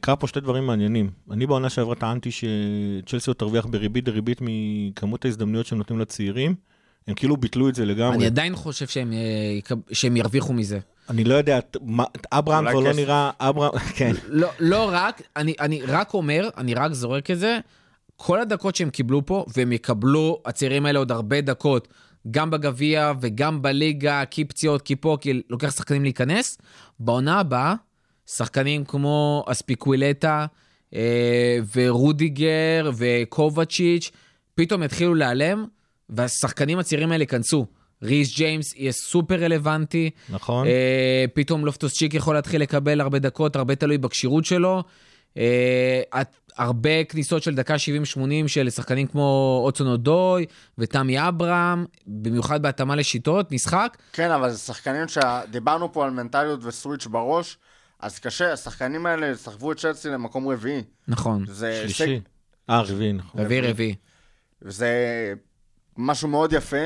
קרה פה שתי דברים מעניינים. אני בעונה שעברה טענתי שצ'לסי עוד תרוויח בריבית דריבית מכמות ההזדמנויות שהם נותנים לצעירים. הם כאילו ביטלו את זה לגמרי. אני עדיין חושב שהם, אה, שהם ירוויחו מזה. אני לא יודע, אברהם כבר לא. נראה, אברהם, כן. לא, לא רק, אני, אני רק אומר, אני רק זורק את זה, כל הדקות שהם קיבלו פה, והם יקבלו, הצעירים האלה עוד הרבה דקות, גם בגביע וגם בליגה, כי פציעות, כי פה, כי לוקח שחקנים להיכנס. בעונה הבאה, שחקנים כמו אספיקווילטה אה, ורודיגר וקובצ'יץ', פתאום יתחילו להיעלם, והשחקנים הצעירים האלה ייכנסו. ריס ג'יימס יהיה סופר רלוונטי. נכון. אה, פתאום לופטוס צ'יק יכול להתחיל לקבל הרבה דקות, הרבה תלוי בכשירות שלו. אה, הרבה כניסות של דקה 70-80 של שחקנים כמו אוצון אודוי ותמי אברהם, במיוחד בהתאמה לשיטות, משחק. כן, אבל זה שחקנים שדיברנו פה על מנטליות וסוויץ' בראש, אז קשה, השחקנים האלה סחבו את צ'לסי למקום רביעי. נכון, זה שלישי. אה, רביעי, נכון. רביעי רביעי. וזה משהו מאוד יפה,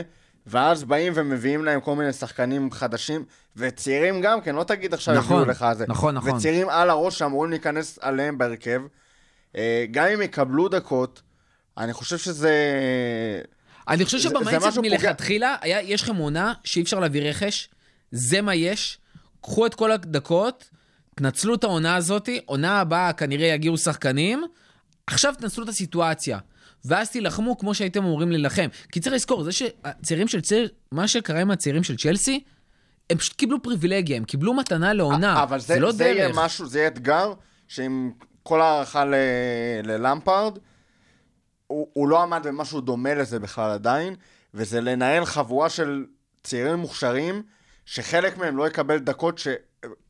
ואז באים ומביאים להם כל מיני שחקנים חדשים, וצעירים גם כן, לא תגיד עכשיו נכון, הביאו לך זה. נכון, נכון. וצעירים על הראש שאמורים להיכנס עליהם בהרכב. אה, גם אם יקבלו דקות, אני חושב שזה... אני חושב זה- זה שב mindset משהו פוגע. מלכתחילה, היה- יש לכם עונה שאי אפשר להביא רכש, זה מה יש, קחו את כל הדקות, תנצלו את העונה הזאת, עונה הבאה כנראה יגיעו שחקנים, עכשיו תנצלו את הסיטואציה. ואז תילחמו כמו שהייתם אמורים להילחם. כי צריך לזכור, זה שהצעירים של צעיר, מה שקרה עם הצעירים של צ'לסי, הם פשוט קיבלו פריבילגיה, הם קיבלו מתנה לעונה, אבל זה, זה, לא זה דרך. יהיה משהו, זה יהיה אתגר, שעם כל הערכה ל- ללמפארד, הוא, הוא לא עמד במשהו דומה לזה בכלל עדיין, וזה לנהל חבורה של צעירים מוכשרים, שחלק מהם לא יקבל דקות ש...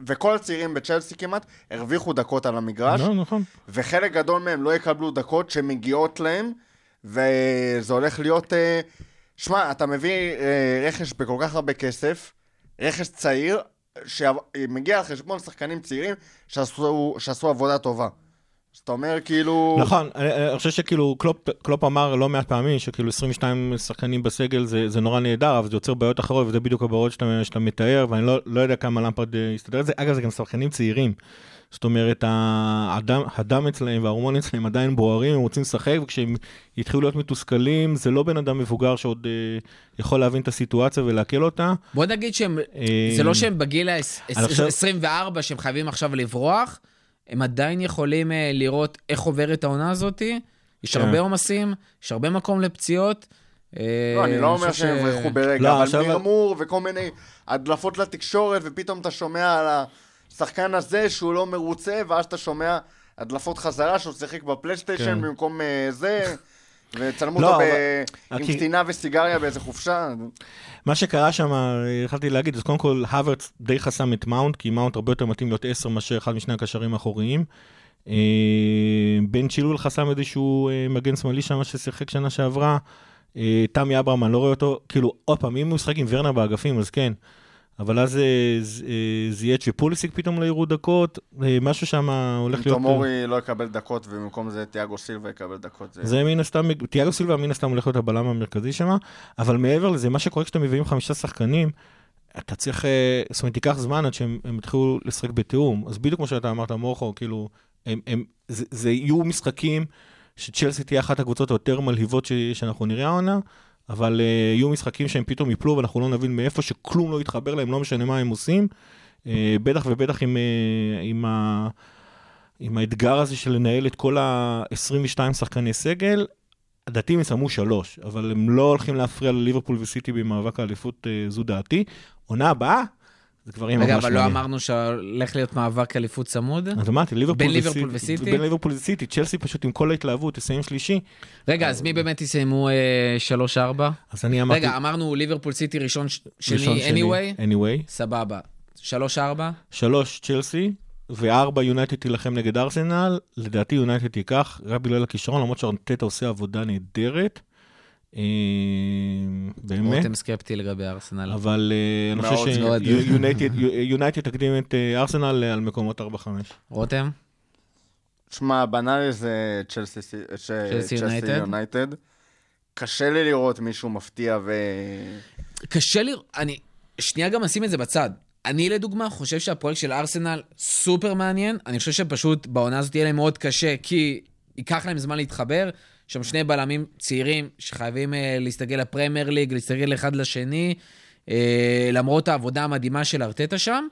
וכל הצעירים בצ'לסי כמעט הרוויחו דקות על המגרש, לא, נכון. וחלק גדול מהם לא יקבלו דקות שמגיעות להם, וזה הולך להיות... אה, שמע, אתה מביא אה, רכש בכל כך הרבה כסף, רכש צעיר, שמגיע על חשבון שחקנים צעירים שעשו, שעשו עבודה טובה. אז אתה אומר כאילו... נכון, אני אני חושב שכאילו קלופ, קלופ אמר לא מעט פעמים שכאילו 22 שחקנים בסגל זה, זה נורא נהדר, אבל זה יוצר בעיות אחרות, וזה בדיוק הבעיות שאתה, שאתה מתאר, ואני לא, לא יודע כמה למפארד אה, יסתדר את זה. אגב, זה גם שחקנים צעירים. זאת אומרת, הדם, הדם אצלהם וההורמונים אצלהם עדיין בוערים, הם רוצים לשחק, וכשהם יתחילו להיות מתוסכלים, זה לא בן אדם מבוגר שעוד אה, יכול להבין את הסיטואציה ולעכל אותה. בוא נגיד שהם, אה, זה לא שהם בגיל אני חושב- ה-24 שהם חייבים עכשיו לברוח, הם עדיין יכולים אה, לראות איך עוברת העונה הזאת. יש כן. הרבה עומסים, יש הרבה מקום לפציעות. אה, לא, אני לא אומר שהם יברחו ברגע, לא, אבל עכשיו- מרמור וכל מיני הדלפות לתקשורת, ופתאום אתה שומע על השחקן הזה שהוא לא מרוצה, ואז אתה שומע הדלפות חזרה שהוא שיחק בפלייסטיישן כן. במקום אה, זה, וצלמו לא, אותו ב- אבל- עם קטינה וסיגריה באיזה חופשה. מה שקרה שם, התחלתי להגיד, אז קודם כל, הוורץ די חסם את מאונט, כי מאונט הרבה יותר מתאים להיות 10 מאשר אחד משני הקשרים האחוריים. אה, בן צ'ילול חסם איזשהו אה, מגן שמאלי שם ששיחק שנה שעברה. אה, תמי אברהם, אני לא רואה אותו, כאילו, עוד פעם, אם הוא משחק עם ורנר באגפים, אז כן. אבל אז אה, אה, זייץ' ופוליסיק פתאום לא יראו דקות, אה, משהו שם הולך להיות... תומורי לא יקבל דקות, ובמקום זה תיאגו סילבה יקבל דקות. זה- מן הסתם, תיאגו סילבה מן הסתם הולך להיות הבלם המרכזי שם, אבל מעבר לזה, מה שקורה כשאתם מביאים חמישה שחקנים, אתה צריך, זאת אומרת, ייקח זמן עד שהם הם יתחילו לשחק בתיאום. אז בדיוק כמו שאתה אמרת, מורכו, כאילו, הם, הם, זה, זה יהיו משחקים שצ'לסי תהיה אחת הקבוצות היותר מלהיבות ש, שאנחנו נראה העונה, אבל uh, יהיו משחקים שהם פתאום יפלו ואנחנו לא נבין מאיפה, שכלום לא יתחבר להם, לא משנה מה הם עושים. Uh, בטח ובטח עם, uh, עם, ה, עם האתגר הזה של לנהל את כל ה-22 שחקני סגל. לדעתי הם יסיימו שלוש, אבל הם לא הולכים להפריע לליברפול וסיטי במאבק האליפות, uh, זו דעתי. עונה הבאה, זה כבר יהיה ממש רגע, מעניין. אבל לא אמרנו שהולך להיות מאבק אליפות צמוד? אז אמרתי, ליברפול וסיטי? בין ליברפול וסיטי, צ'לסי פשוט עם כל ההתלהבות, תסיים שלישי. רגע, אז מי באמת יסיימו 3-4? אז אני אמרתי... רגע, אמרנו ליברפול סיטי ראשון, שני, anyway? anyway. סבבה. 3-4? שלוש צ'לסי, וארבע יונייטד תילחם נגד ארסנל. לדעתי יונייטד תיקח, רק בגלל הכישרון, למרות שארטטה עושה עבודה נהדרת. אה, באמת. רותם סקפטי לגבי ארסנל. אבל אה, אני חושב. שיונייטד תקדים את אה, ארסנל על מקומות 4-5. רותם? שמע, בנאלי זה צ'לסי? יונייטד. קשה לי לראות מישהו מפתיע ו... קשה לי, אני, שנייה גם אשים את זה בצד. אני לדוגמה חושב שהפרויקט של ארסנל סופר מעניין. אני חושב שפשוט בעונה הזאת יהיה להם מאוד קשה, כי ייקח להם זמן להתחבר. שם שני בלמים צעירים שחייבים אה, להסתגל לפרמייר ליג, להסתגל אחד לשני, אה, למרות העבודה המדהימה של ארטטה שם.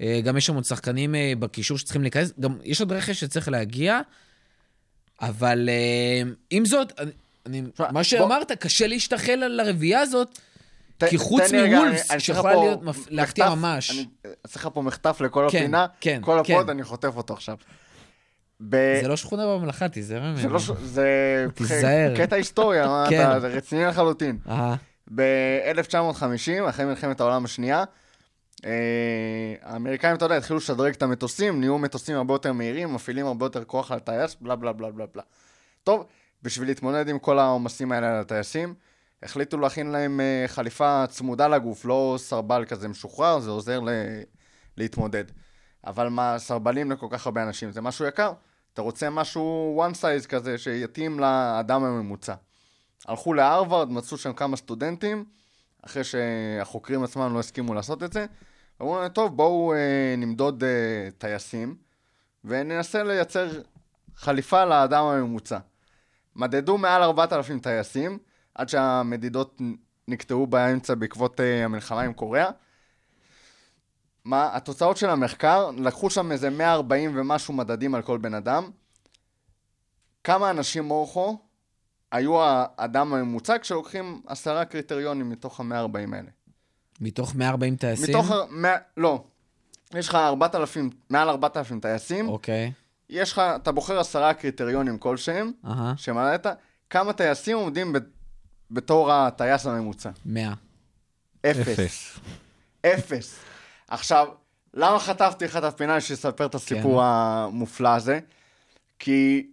אה, גם יש שם עוד שחקנים אה, בקישור שצריכים להיכנס, גם יש עוד רכש שצריך להגיע. אבל אה, עם זאת, אני, אני, תשמע, מה בוא- שאמרת, קשה להשתחל על הרביעייה הזאת. ת- כי חוץ מוולפס, צריך שיכולה להיות להפתיע ממש. אני אעשה לך פה מחטף לכל כן, הפינה, כן, כל הפוד, כן. אני חוטף אותו עכשיו. ב- זה לא שכונה בממלכה, תיזהר ממנו. זה לא ש... זה תיזהר. קטע היסטוריה, כן. אתה, זה רציני לחלוטין. אהה. ב-1950, אחרי מלחמת העולם השנייה, אה, האמריקאים, אתה יודע, התחילו לשדרג את המטוסים, נהיו מטוסים הרבה יותר מהירים, מפעילים הרבה יותר כוח על הטייס, בלה בלה בלה בלה בלה. טוב, בשביל להתמודד עם כל העומסים האלה על הטייסים, החליטו להכין להם אה, חליפה צמודה לגוף, לא סרבל כזה משוחרר, זה עוזר ל... להתמודד. אבל מה, סרבלים לכל כך הרבה אנשים, זה משהו יקר. אתה רוצה משהו one size כזה, שיתאים לאדם הממוצע. הלכו להרווארד, מצאו שם כמה סטודנטים, אחרי שהחוקרים עצמם לא הסכימו לעשות את זה. אמרו להם, טוב, בואו אה, נמדוד אה, טייסים, וננסה לייצר חליפה לאדם הממוצע. מדדו מעל 4,000 טייסים, עד שהמדידות נקטעו באמצע בעקבות אה, המלחמה עם קוריאה. מה, התוצאות של המחקר, לקחו שם איזה 140 ומשהו מדדים על כל בן אדם. כמה אנשים מורכו היו האדם הממוצע כשלוקחים עשרה קריטריונים מתוך ה-140 האלה. מתוך 140 טייסים? מתוך ה... מאה- לא. יש לך 4,000, מעל 4,000 טייסים, אוקיי. יש לך, אתה בוחר עשרה קריטריונים כלשהם, אהה. שמלאת, כמה טייסים עומדים ב- בתור הטייס הממוצע? 100. אפס. אפס. אפס. עכשיו, למה חטפתי לך את הפינה שיספר את הסיפור כן. המופלא הזה? כי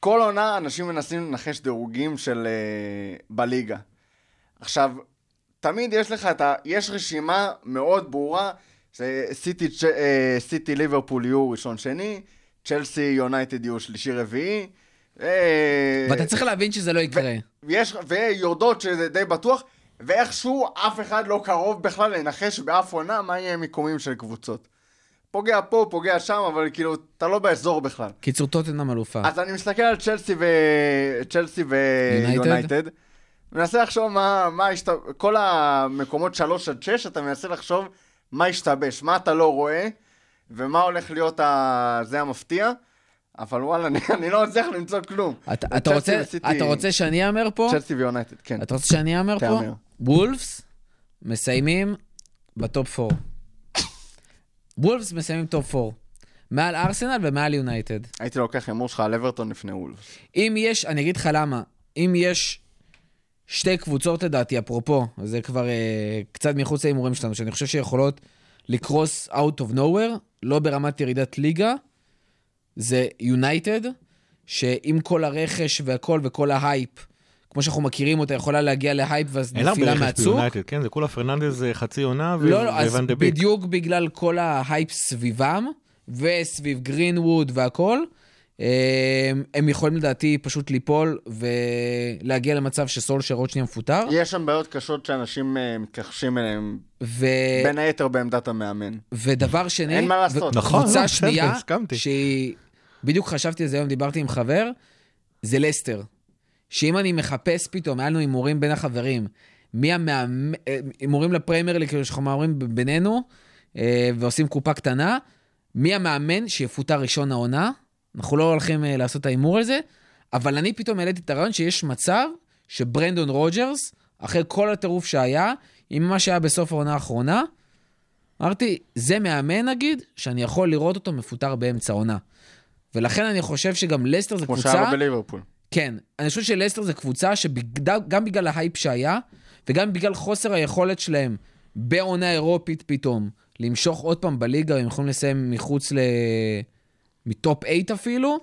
כל עונה אנשים מנסים לנחש דירוגים של uh, בליגה. עכשיו, תמיד יש לך את ה... יש רשימה מאוד ברורה, זה סיטי, צ'- אה, סיטי ליברפול יהיו ראשון שני, צ'לסי יונייטד יהיו שלישי רביעי. אה, ואתה צריך להבין שזה לא יקרה. ויש, ויורדות שזה די בטוח, ואיכשהו אף אחד לא קרוב בכלל לנחש באף עונה מה יהיה המיקומים של קבוצות. פוגע פה, פוגע שם, אבל כאילו, אתה לא באזור בכלל. קיצור, טוטנאם אלופה. אז אני מסתכל על צ'לסי ו... צ'לסי יונייטד? ויונייטד, מנסה לחשוב מה, מה השת... כל המקומות 3 עד 6, אתה מנסה לחשוב מה השתבש, מה אתה לא רואה, ומה הולך להיות ה... זה המפתיע, אבל וואלה, אני, אני לא מצליח למצוא כלום. אתה- אתה רוצה- וסיטי- אתה רוצה שאני אהמר פה? צ'לסי ויונייטד, כן. אתה רוצה שאני אהמר פה? תהמר. וולפס מסיימים ב top 4. וולפס מסיימים top 4. מעל ארסנל ומעל יונייטד. הייתי לוקח הימור שלך על אברטון לפני וולפס. אם יש, אני אגיד לך למה, אם יש שתי קבוצות לדעתי, אפרופו, זה כבר אה, קצת מחוץ להימורים שלנו, שאני חושב שיכולות לקרוס out of nowhere, לא ברמת ירידת ליגה, זה יונייטד, שעם כל הרכש והכל וכל ההייפ, כמו שאנחנו מכירים אותה, יכולה להגיע להייפ ואז אין נפילה מהצוק. ביונייטד, כן? זה כולה פרננדז אה, חצי עונה ו- לא, לא, אז ואן דה ביק. בדיוק בגלל כל ההייפ סביבם, וסביב גרינווד והכל, אה, הם יכולים לדעתי פשוט ליפול ולהגיע למצב שסולשר עוד שנייה מפוטר. יש שם בעיות קשות שאנשים אה, מתכחשים אליהם, ו... בין היתר בעמדת המאמן. ודבר שני, אין מה לעשות. נכון, לא, קבוצה בסדר, שנייה. שהיא, בדיוק חשבתי על זה היום, דיברתי עם חבר, זה לסטר. שאם אני מחפש פתאום, היה לנו הימורים בין החברים, מי המאמן, אה, הימורים לפריימר ליג, כאילו שאנחנו מהמרים בינינו, אה, ועושים קופה קטנה, מי המאמן שיפוטר ראשון העונה, אנחנו לא הולכים אה, לעשות את ההימור על זה, אבל אני פתאום העליתי את הרעיון שיש מצב שברנדן רוג'רס, אחרי כל הטירוף שהיה, עם מה שהיה בסוף העונה האחרונה, אמרתי, זה מאמן נגיד, שאני יכול לראות אותו מפוטר באמצע העונה. ולכן אני חושב שגם לסטר זה כמו קבוצה... שהיה לו בליברפול. כן, אני חושב שלסטר זה קבוצה שגם בגלל ההייפ שהיה, וגם בגלל חוסר היכולת שלהם בעונה אירופית פתאום, למשוך עוד פעם בליגה, הם יכולים לסיים מחוץ ל... מטופ 8 אפילו,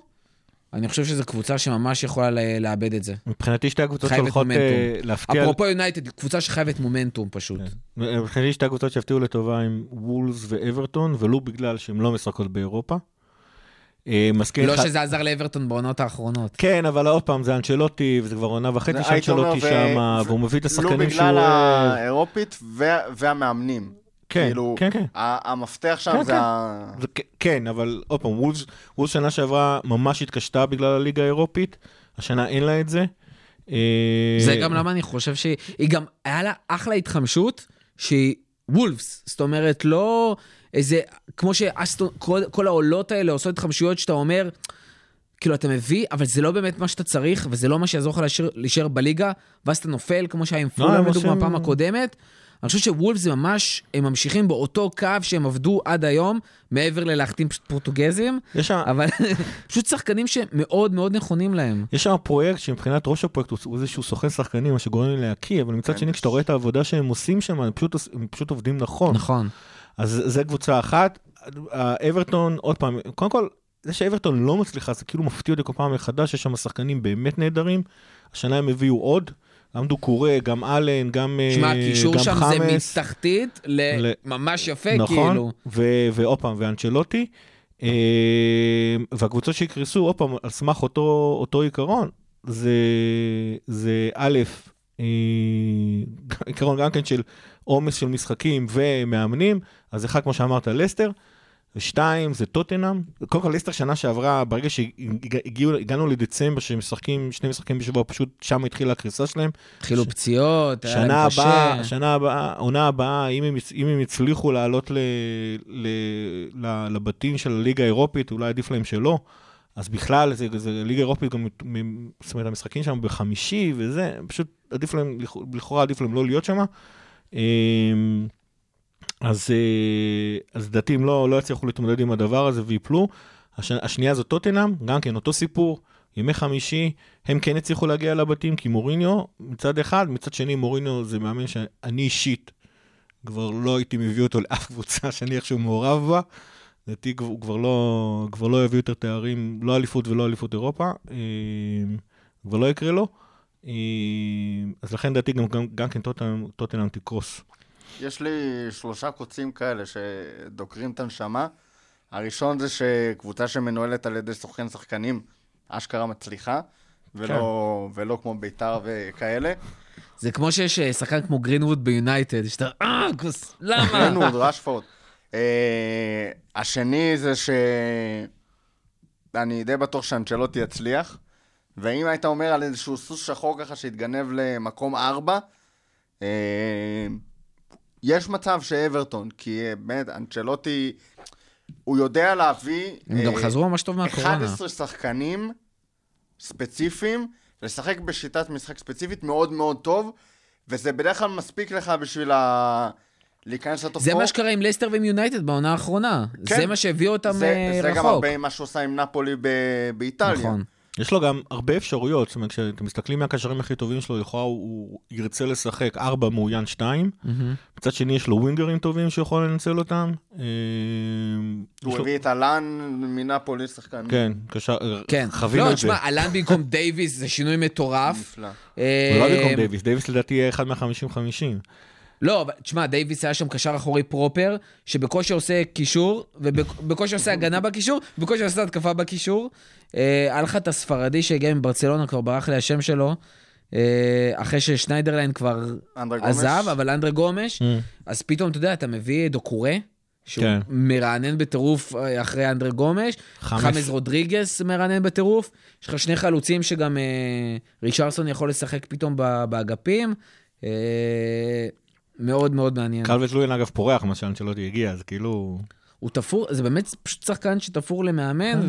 אני חושב שזו קבוצה שממש יכולה לאבד את זה. מבחינתי שתי הקבוצות שהולכות. אה, להפתיע... אפרופו יונייטד, קבוצה שחייבת מומנטום פשוט. מבחינתי שתי הקבוצות שהפתיעו לטובה הם וולס ואברטון, ולו בגלל שהן לא משחקות באירופה. אה, מזכיר לא לך- שזה עזר לאברטון בעונות האחרונות. כן, אבל עוד פעם, זה אנצ'לוטי, וזה כבר עונה וחצי ו- שם, ו- והוא מביא את לא השחקנים שהוא... בגלל אה, האירופית וה- והמאמנים. כן, כאילו, כן, כן. המפתח שם כן, זה כן. ה... כן, אבל עוד פעם, וולס, וולס שנה שעברה ממש התקשתה בגלל הליגה האירופית, השנה אין לה את זה. אה, זה גם למה אני חושב שהיא היא גם, היה לה אחלה התחמשות, שהיא וולפס. זאת אומרת, לא איזה, כמו שאסטון, כל, כל העולות האלה עושות התחמשויות שאתה אומר, כאילו, אתה מביא, אבל זה לא באמת מה שאתה צריך, וזה לא מה שיעזור לך להישאר- בליגה, ואז אתה נופל, כמו שהיה עם לא, פולאם, הם לדוגמה, בפעם הקודמת. אני חושב שוולפס זה ממש, הם ממשיכים באותו קו שהם עבדו עד היום, מעבר ללהחתים פורטוגזים, יש אבל פשוט שחקנים שמאוד מאוד נכונים להם. יש שם פרויקט שמבחינת ראש הפרויקט הוא- איזשהו סוכן שחקנים, מה שגורם לי להקיא, אבל מצד כן, שני, כשאתה רואה את העבודה שהם עושים שם, הם פשוט, הם פשוט עובדים נכון. נכון. אז זה קבוצה אחת. האברטון, עוד פעם, קודם כל, זה שאברטון לא מצליחה, זה כאילו מפתיע אותי כל פעם מחדש, יש שם שחקנים באמת נהדרים. השנה הם הביאו עוד, גם דוקורי, גם אלן, גם אה, שמע, הקישור שם זה חמאס. מתחתית ל- לממש יפה, נכון, כאילו. ו- ועוד פעם, ואנצ'לוטי. אה, והקבוצות שיקרסו, עוד פעם, על סמך אותו, אותו עיקרון, זה, זה א', עיקרון גם כן של עומס של משחקים ומאמנים, אז אחד, כמו שאמרת, לסטר, ושתיים, זה טוטנאם. קודם כל, לסטר שנה שעברה, ברגע שהגענו לדצמבר, שהם משחקים, שני משחקים בשבוע, פשוט שם התחילה הקריסה שלהם. התחילו פציעות, היה להם הבאה, קשה. שנה הבאה, עונה הבאה, אם הם, אם הם יצליחו לעלות ל, ל, ל, לבתים של הליגה האירופית, אולי עדיף להם שלא. אז בכלל, זה, זה ליגה אירופית, גם, זאת אומרת, המשחקים שם בחמישי וזה, פשוט עדיף להם, לכ- לכאורה עדיף להם לא להיות שם. אז, אה, אז לדעתי הם לא, לא יצליחו להתמודד עם הדבר הזה ויפלו. הש, השנייה זו טוטנאם, גם כן אותו סיפור, ימי חמישי, הם כן הצליחו להגיע לבתים, כי מוריניו מצד אחד, מצד שני מוריניו זה מאמן שאני אישית כבר לא הייתי מביא אותו לאף קבוצה שאני איכשהו מעורב בה. לדעתי הוא כבר לא, כבר לא יביא יותר תארים, לא אליפות ולא אליפות אירופה, אה, כבר לא יקרה לו. אה, אז לכן לדעתי גם, גם, גם כן טוטנאם- תקרוס. יש לי שלושה קוצים כאלה שדוקרים את הנשמה. הראשון זה שקבוצה שמנוהלת על ידי סוכן שחקנים, אשכרה מצליחה, ולא, ולא כמו ביתר וכאלה. זה כמו שיש אה, שחקן כמו גרינווד ביונייטד, שאתה, אה, כוס, למה? רנווד, רשפורד. אה, השני זה ש... אני די בטוח שאנצ'לוטי יצליח, ואם היית אומר על איזשהו סוס שחור ככה שהתגנב למקום ארבע, אה, יש מצב שאברטון, כי אה, באמת, אנצ'לוטי, הוא יודע להביא... הם גם אה, חזרו ממש טוב מהקורונה. 11 שחקנים ספציפיים, לשחק בשיטת משחק ספציפית מאוד מאוד טוב, וזה בדרך כלל מספיק לך בשביל ה... להיכנס לתופעות. זה מה שקרה עם לסטר ועם יונייטד בעונה האחרונה. כן. זה מה שהביא אותם זה, אה, זה גם רחוק. הרבה מה שהוא עושה עם נפולי ב- באיטליה. נכון. יש לו גם הרבה אפשרויות, זאת אומרת, כשאתם מסתכלים מהקשרים הכי טובים שלו, לכאורה הוא, הוא ירצה לשחק 4 מעוין 2. מהמם. מצד שני יש לו ווינגרים טובים שיכול לנצל אותם. אה, הוא יש לו- הביא את אלן מנפולי, שחקן כן, קשר, כן. חווינו לא, את זה. תשמע, אלן במקום דייוויס זה שינוי מטורף. נפלא. אה, הוא לא במקום דייוויס, דייוויס לדעתי יהיה אחד מה-50-50. לא, אבל תשמע, דייוויס היה שם קשר אחורי proper, שבקושי עושה קישור, ובקושי עושה הגנה בקישור, ובקושי עושה התקפה בקישור. אה, היה לך את הספרדי שהגיע מברצלונה, כבר ברח לי השם שלו, אה, אחרי ששניידרליין כבר אנדרה גומש. עזב, אבל אנדרה גומש, Mm. אז פתאום, אתה יודע, אתה מביא דוקורי, שהוא כן. מרענן בטירוף אה, אחרי אנדרה גומש, חמאס. חמאס רודריגס מרענן בטירוף, יש לך שני חלוצים שגם אה, ריצ'רסון יכול לשחק פתאום באגפים. אה, מאוד מאוד מעניין. קלברט לואין אגב פורח מה שאנצ'לוטי הגיע, אז כאילו... הוא תפור, זה באמת פשוט שחקן שתפור למאמן,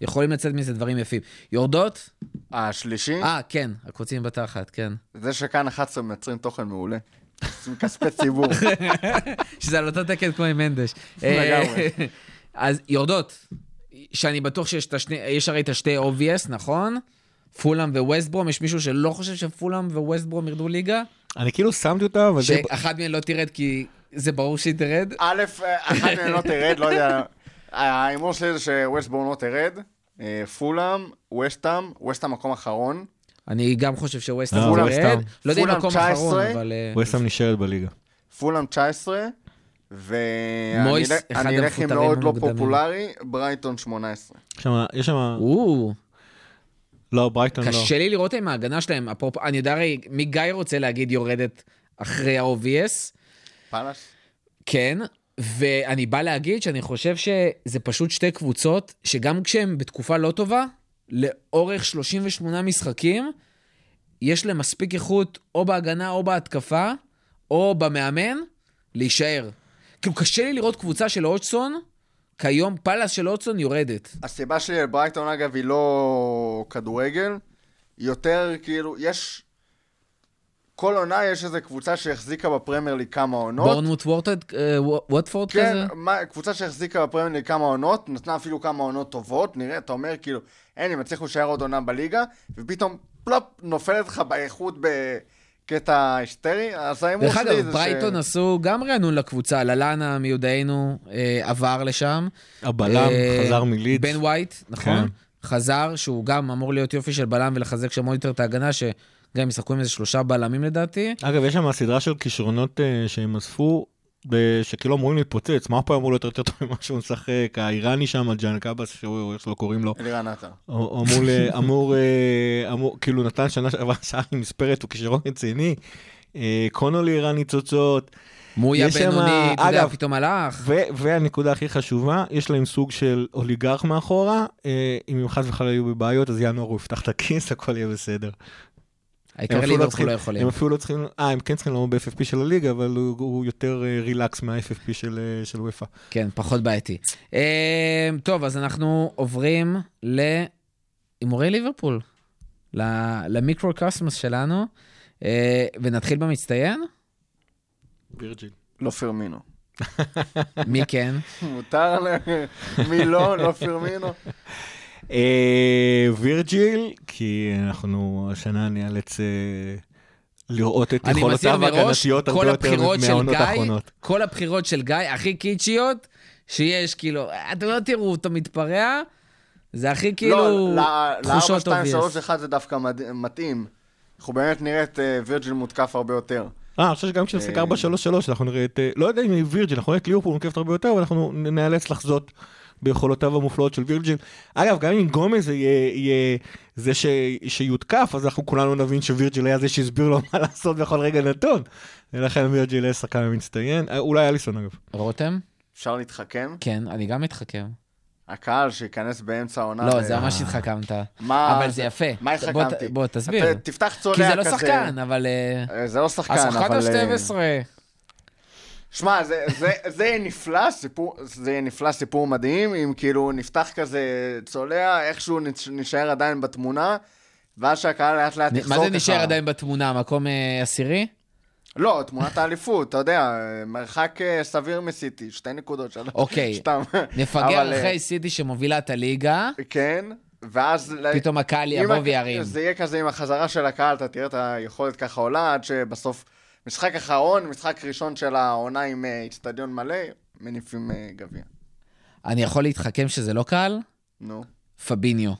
ויכולים לצאת מזה דברים יפים. יורדות? השלישי, אה, כן, הקוצים בתחת, כן. זה שכאן 11 מייצרים תוכן מעולה. עם כספי ציבור. שזה על אותו תקן כמו עם מנדש. לגמרי. אה, אז יורדות, שאני בטוח שיש את השני, יש הרי את השתי obvious, נכון? פולאם וווסטברום, יש מישהו שלא חושב שפולאם וווסטברום ירדו ליגה? אני כאילו שמתי אותה, אבל די... שאחת מהן לא תרד כי זה ברור שהיא תרד? א', אחת מהן לא תרד, לא יודע. ההימור שלי זה שווסטבורן לא תרד. אה, פולאם, ווסטאם, ווסטאם מקום אחרון. אני גם חושב שווסטברום אה, תרד. לא יודע אם מקום 19, אחרון, אבל... אה, ווסטהאם נשארת בליגה. פולאם 19, ואני אלך- עם מאוד לא. פופולרי, ברייטון 18. יש שם- לא, ברייטון לא. קשה לי לראות עם ההגנה שלהם. אפרופו, אני יודע הרי, מי גיא רוצה להגיד יורדת אחרי ה-OVS? פאלאס? כן, ואני בא להגיד שאני חושב שזה פשוט שתי קבוצות שגם כשהן בתקופה לא טובה, לאורך 38 משחקים, יש להם מספיק איכות או בהגנה או בהתקפה, או במאמן, להישאר. כאילו, קשה לי לראות קבוצה של אודסון, כיום פאלאס של אודסון יורדת. הסיבה שלי לברייטון, אגב, היא לא כדורגל, יותר כאילו, יש... כל עונה יש איזו קבוצה שהחזיקה בפרמייר ליג כמה עונות. בורנמוט וורטד, אה, ווטפורד כן, כזה? מה, קבוצה שהחזיקה בפרמייר ליג כמה עונות, נתנה אפילו כמה עונות טובות, נראה, אתה אומר כאילו, אין, הם הצליחו להישאר עוד עונה בליגה, ופתאום פלופ, נופלת לך באיכות בקטע היסטרי, אז ההימור דרך שלי אגב, זה ברייטון עשו גם רענון לקבוצה, ללאנה מיודענו אה, עבר לשם. הבלם אה, חזר מלידס. בן ווייט, נכון? כן. חזר, שהוא גם אמור להיות יופי של בלם ולחזק שם עוד יותר את ההגנה, שגם הם ישחקו עם איזה שלושה בלמים לדעתי. אגב, יש שם סדרה של כישרונות אה, שהם אספו, שכאילו אמורים להתפוצץ. מה פה אמור להיות יותר טוב ממה שהוא משחק? האיראני שם, ג'אן קאבס, שהוא- איך שלא קוראים לו. אלירן עטר. אמור, אה, אמור, כאילו נתן שנה שעברה שעה עם מספרת, הוא כישרון רציני. אה, קונולי הראה ניצוצות. מויה בינוני, אתה יודע, פתאום הלך. ו- והנקודה הכי חשובה, יש להם סוג של אוליגרך מאחורה, אם הם חס וחלילה יהיו בבעיות, אז ינואר הוא יפתח את הכיס, הכל יהיה בסדר. העיקר לא ליברפול צריכים- לא יכולים. הם אפילו לא צריכים, אה, הם כן צריכים לעמוד ב-FFP של הליגה, אבל הוא, הוא יותר אה, רילקס מה-FFP של, אה, של ופא. כן, פחות בעייתי. אה, טוב, אז אנחנו עוברים להימורי ליברפול, ל- למיקרו קוסמוס שלנו, אה, ונתחיל במצטיין. וירג'יל. לא פרמינו. מי כן? מותר ל... מי לא? לא פרמינו? אה, וירג'יל, כי אנחנו השנה ניאלץ אה, לראות את יכולותיו מראש, ההגנתיות הרבה כל יותר הבחירות של מהעונות האחרונות. כל הבחירות של גיא, הכי קיצ'יות שיש, כאילו, אתם לא תראו אותו מתפרע, זה הכי כאילו לא, ל- תחושות ל-4, 2, 3, obvious. 1 זה דווקא מתאים. אנחנו באמת נראה את אה, וירג'יל מותקף הרבה יותר. אה, אני חושב שגם כשנשחק אה, 4-3-3, אנחנו נראה את, לא יודע אם וירג'יל, אנחנו נראה את ליברפול מוקפת הרבה יותר, אבל אנחנו נ- ניאלץ לחזות ביכולותיו המופלאות של וירג'יל. אגב, גם אם גומז יהיה, יהיה זה ש, שיותקף, אז אנחנו כולנו נבין שווירג'יל היה זה שהסביר לו מה לעשות בכל רגע נתון. ולכן וירג'יל יהיה שחקן מצטיין, אה, אולי אליסון אגב. רותם? אפשר להתחכם? כן, אני גם מתחכם. הקהל שייכנס באמצע העונה. לא, זה ממש התחכמת. מה אבל זה יפה. מה התחכמתי? בוא, תסביר. תפתח צולע כי כזה. זה לא שחקן, אבל... אה, אה, זה לא שחקן, אבל... השחקן אה, ה-12. שמע, זה, זה, זה יהיה נפלא, סיפור, זה יהיה נפלא, סיפור מדהים, אם כאילו נפתח כזה צולע, איכשהו נש- נשאר עדיין בתמונה, ואז שהקהל לאט לאט יחזור מה ככה. זה נשאר עדיין בתמונה? מקום אה, עשירי? לא, תמונת האליפות, אתה יודע, מרחק אה, סביר מסיטי, שתי נקודות, שלוש. אוקיי. סתם. נפגר אבל, אה, אחרי סיטי שמובילה את הליגה, כן, ואז... פתאום הקהל יבוא וירים. זה יהיה כזה עם החזרה של הקהל, אתה תראה את היכולת ככה עולה, עד שבסוף משחק אחרון, משחק ראשון של העונה עם אה, איצטדיון מלא, מניפים אה, גביע. אני יכול להתחכם שזה לא קל? נו. פביניו.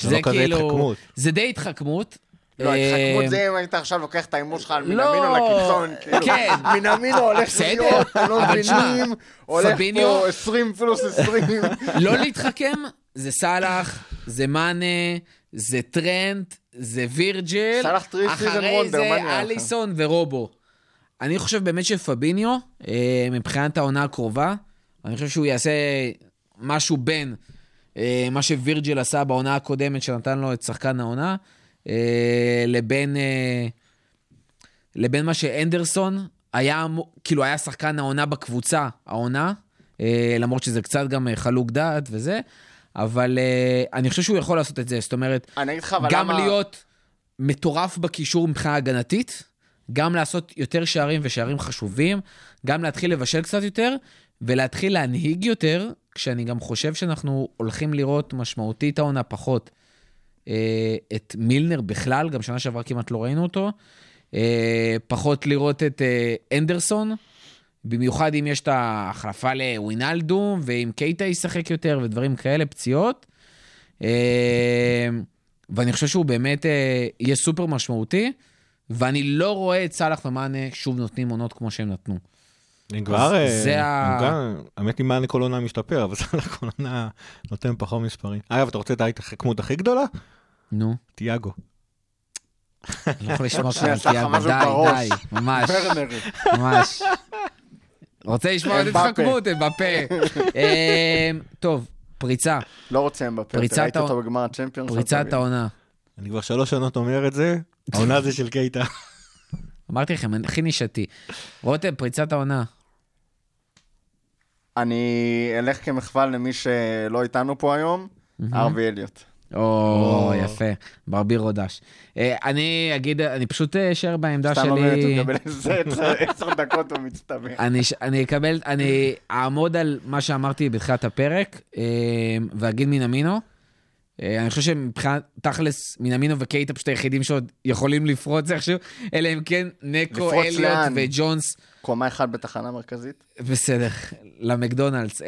זה לא כזה התחכמות. זה די התחכמות. לא, אה, התחכמות זה אם היית עכשיו לוקח את ההימור שלך על לא, מנמינו לקיצון, כאילו, כן. מנמינו הולך להיות, אתם לא מבינים, הולך פה 20 פלוס 20. לא להתחכם, זה סאלח, זה מאנה, זה טרנט, זה וירג'ל. אחרי זה? אליסון ורובו. אני חושב באמת שפביניו, אה, מבחינת העונה הקרובה, אני חושב שהוא יעשה משהו בין אה, מה שווירג'ל עשה בעונה הקודמת, שנתן לו את שחקן העונה, אה, לבין, לבין מה שאנדרסון היה, כאילו היה שחקן העונה בקבוצה, העונה, למרות שזה קצת גם חלוק דעת וזה, אבל אה, אני חושב שהוא יכול לעשות את זה, זאת אומרת, גם למה... להיות מטורף בקישור מבחינה הגנתית, גם לעשות יותר שערים ושערים חשובים, גם להתחיל לבשל קצת יותר, ולהתחיל להנהיג יותר, כשאני גם חושב שאנחנו הולכים לראות משמעותית העונה פחות אה, את מילנר בכלל, גם שנה שעברה כמעט לא ראינו אותו, אה, פחות לראות את אה, אנדרסון, במיוחד אם יש את ההחלפה לווינלדום, ואם קייטה ישחק יותר ודברים כאלה, פציעות. אה, ואני חושב שהוא באמת אה, יהיה סופר משמעותי, ואני לא רואה את סאלח ומאנה שוב נותנים עונות כמו שהם נתנו. הם כבר, אה, האמת היא מאנה כל עונה משתפר, אבל סאלח כל עונה נותן פחות מספרים. אגב, אתה רוצה את ההתחכמות הכי גדולה? נו, תיאגו. אני לא יכול לשמוע תיאגו, די. די, ממש. ממש. רוצה לשמוע את. התחכמות, בפה. טוב, פריצה, לא רוצה אמבפה, פריצת ראיתי העונה- אותו בגמר הצ'מפיונס. פריצת העונה. אני כבר שלוש שנות אומר את זה, העונה זה של קייטה. אמרתי לכם, אני הכי נישתי. רותם, פריצת העונה. אני אלך כמחווה למי שלא איתנו פה היום, ארווי אליוט. או, יפה, ברבירו דש. אה, אני אגיד, אני פשוט אה, אשאר בעמדה סתם לא באמת, הוא שלי. מקבל איזה עשר דקות הוא מצטבר. אני, אקבל, אני אעמוד על מה שאמרתי בתחילת הפרק, אה, ואגיד מינמינו. אני חושב שמבחינת, תכלס, מינמינו וקייטה פשוט היחידים שעוד יכולים לפרוץ איכשהו, אלא אם כן נקו, אליוט? וג'ונס, קומה אחת בתחנה מרכזית. בסדר, למקדונלדס.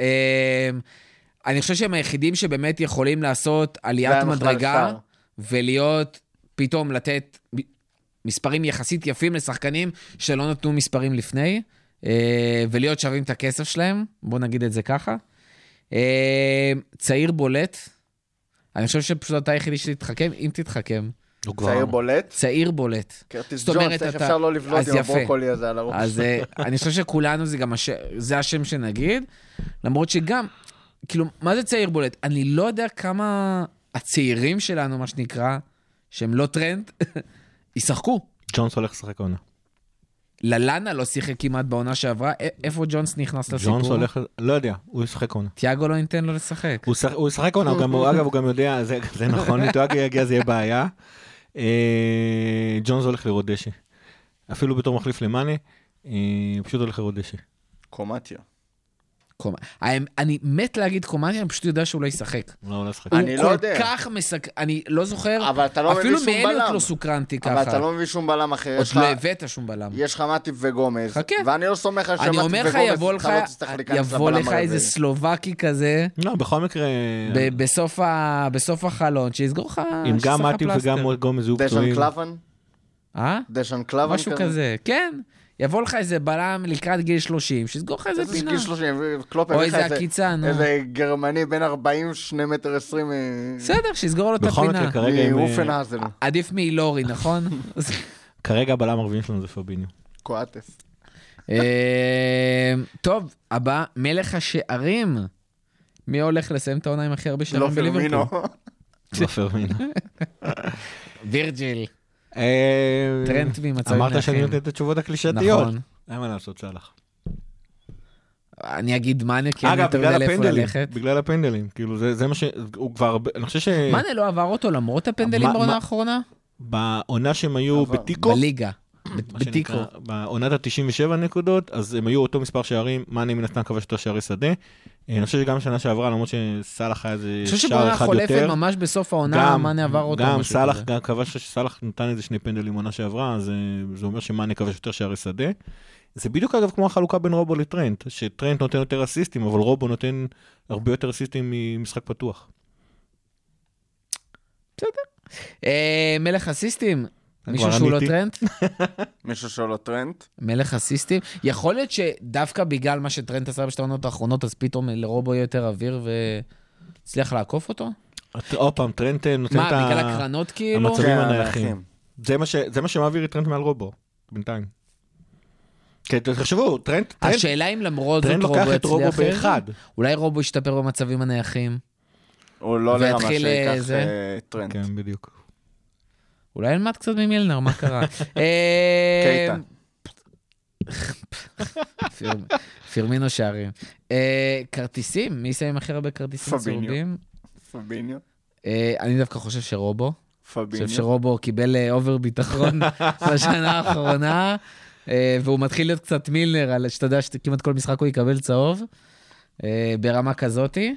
אני חושב שהם היחידים שבאמת יכולים לעשות עליית מדרגה. ולהיות, פתאום לתת מספרים יחסית יפים לשחקנים שלא נתנו מספרים לפני, אה, ולהיות שווים את הכסף שלהם, בואו נגיד את זה ככה. אה, צעיר בולט, אני חושב שפשוט אתה היחידי שתתחכם, אם תתחכם. הוא כבר... צעיר בולט. צעיר בולט. קרטיס ג'ונס, איך אתה- אפשר לא לבלוט עם. הברוקולי הזה על הראש? אז אה, אני חושב שכולנו זה גם, הש... זה השם שנגיד, למרות שגם, כאילו, מה זה צעיר בולט? אני לא יודע כמה הצעירים שלנו, מה שנקרא, שהם לא טרנט, ישחקו. ג'ונס הולך לשחק עונה. ללאנה לא שיחק כמעט בעונה שעברה, איפה ג'ונס נכנס לסיפור? ג'ונס הולך... לא יודע, הוא ישחק עונה. תיאגו לא ייתן לו לשחק. הוא ישחק- הוא ישחק עונה, הוא גם- הוא- אגב, הוא גם יודע, זה זה נכון, ליטואגי יגיע, זה יהיה בעיה. אה, ג'ונס הולך לראות דשא. אפילו בתור מחליף למאנה, אה, פשוט הולך לראות דשא. קומטיה. קומ- אני מת להגיד קומניה, אני פשוט יודע שהוא לא ישחק. לא, הוא לא ישחק. אני לא הוא יודע. כל כך מסק... אני לא זוכר, אבל אתה לא מביא אפילו שום מאליוט בלם. לא סוקרנתי ככה. אבל אתה לא מביא שום בלם אחר. עוד לא הבאת שום בלם. יש לך מאטיב וגומז. חכה. ואני לא סומך על אני שמאטיב אומר לך, וגומז, יבוא לך, לא תצטרך להיכנס יבוא לבלם לך. איזה סלובקי כזה, לא, בכל מקרה, ב- בסוף החלון, שיסגור לך, אם גם פלסטר. וגם גומז יהיו דשן פצועים. קלבן? אה? דשן קלבן משהו כזה, כן. יבוא לך איזה בלם לקראת גיל 30, שיסגור לך איזה איזה פינה. גיל 30, קלופ או הביא לך איזה עקיצה, נו. איזה גרמני בן 40, 2 מטר 20 בסדר, שיסגור לו את בכל הפינה. מקרה, כרגע הם, אה, עדיף מאילורי, נכון? כרגע הבלם הרביעי שלנו זה פביניו. קואטס. אה, טוב, הבא, מלך השערים. מי הולך לסיים את העונה עם הכי הרבה לא שערים בליברפול? פרמינו. לא פרמינו. וירג'יל. אה, טרנט ממצבים אמרת שאני. נותן את התשובות הקלישאתיות. נכון. אין מה לעשות, סאלח. אני אגיד מאנה, כי אני אגב, יותר יודע לאיפה ללכת. בגלל הפנדלים, כאילו זה זה מה ש... הוא כבר, אני חושב ש... מאנה לא עבר אותו למרות הפנדלים בעונה האחרונה? בעונה שהם היו עבר. בתיקו, בליגה. בתיקו. בעונת ה-97 נקודות, אז הם היו אותו מספר שערים, מאני מן הסתם כבש יותר שערי שדה. אה, אני חושב שגם שנה שעברה, למרות שסאלח היה איזה אני חושב שער שבעונה אחד החולפת, יותר. ממש בסוף העונה, מאנה עבר אותו. גם סאלח. גם כבש, סאלח נתן איזה שני פנדלים עונה שעברה, אז אה, זה אומר שמאנה כבש יותר שערי שדה. זה בדיוק אגב כמו החלוקה בין רובו לטרנט, שטרנט נותן יותר אסיסטים, אבל רובו נותן הרבה יותר אסיסטים ממשחק פתוח. אה, מלך אסיסטים, מישהו שהוא לא. טרנט? מישהו שלא טרנט. מלך אסיסטים. יכול להיות שדווקא בגלל מה שטרנט עשה בשתי העונות האחרונות, אז פתאום לרובו יהיה יותר אוויר והצליח לעקוף אותו? עוד פעם, טרנט אה, נותן מה, את ה... בגלל הקרנות כאילו? המצבים כן, הנייחים. זה מה מה שמעביר את טרנט מעל רובו, בינתיים. כי תחשבו, טרנט, טרנט, השאלה אם למרות זאת טרנט רובו לוקח את רובו יצליח... באחד. אולי רובו ישתפר במצבים הנייחים. הוא לא לרמה ויתחיל, אה? אה, טרנט. כן, בדיוק. אולי נלמד קצת ממילנר, מה קרה? אה, קייטה. פיר- פירמינו שערים. אה, כרטיסים, מי יסיים הכי הרבה כרטיסים. צהובים? פביניו. אה, אני דווקא חושב שרובו. פביניו. חושב שרובו קיבל over ביטחון בשנה האחרונה, והוא מתחיל להיות קצת מילנר, שאתה יודע שכמעט כל משחק הוא יקבל צהוב, ברמה כזאתי.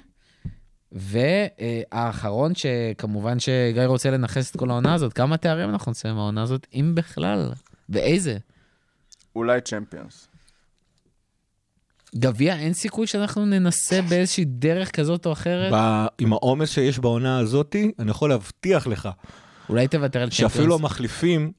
והאחרון, שכמובן שגיא רוצה לנכס את כל העונה הזאת, כמה תארים אנחנו נסיים העונה הזאת, אם בכלל, ואיזה? אולי צ'מפיונס. גביע, אין סיכוי שאנחנו ננסה באיזושהי דרך כזאת או אחרת? ב- עם העומס שיש בעונה הזאתי, אני יכול להבטיח לך אולי תוותר על שאפילו צ'מפיונס. המחליפים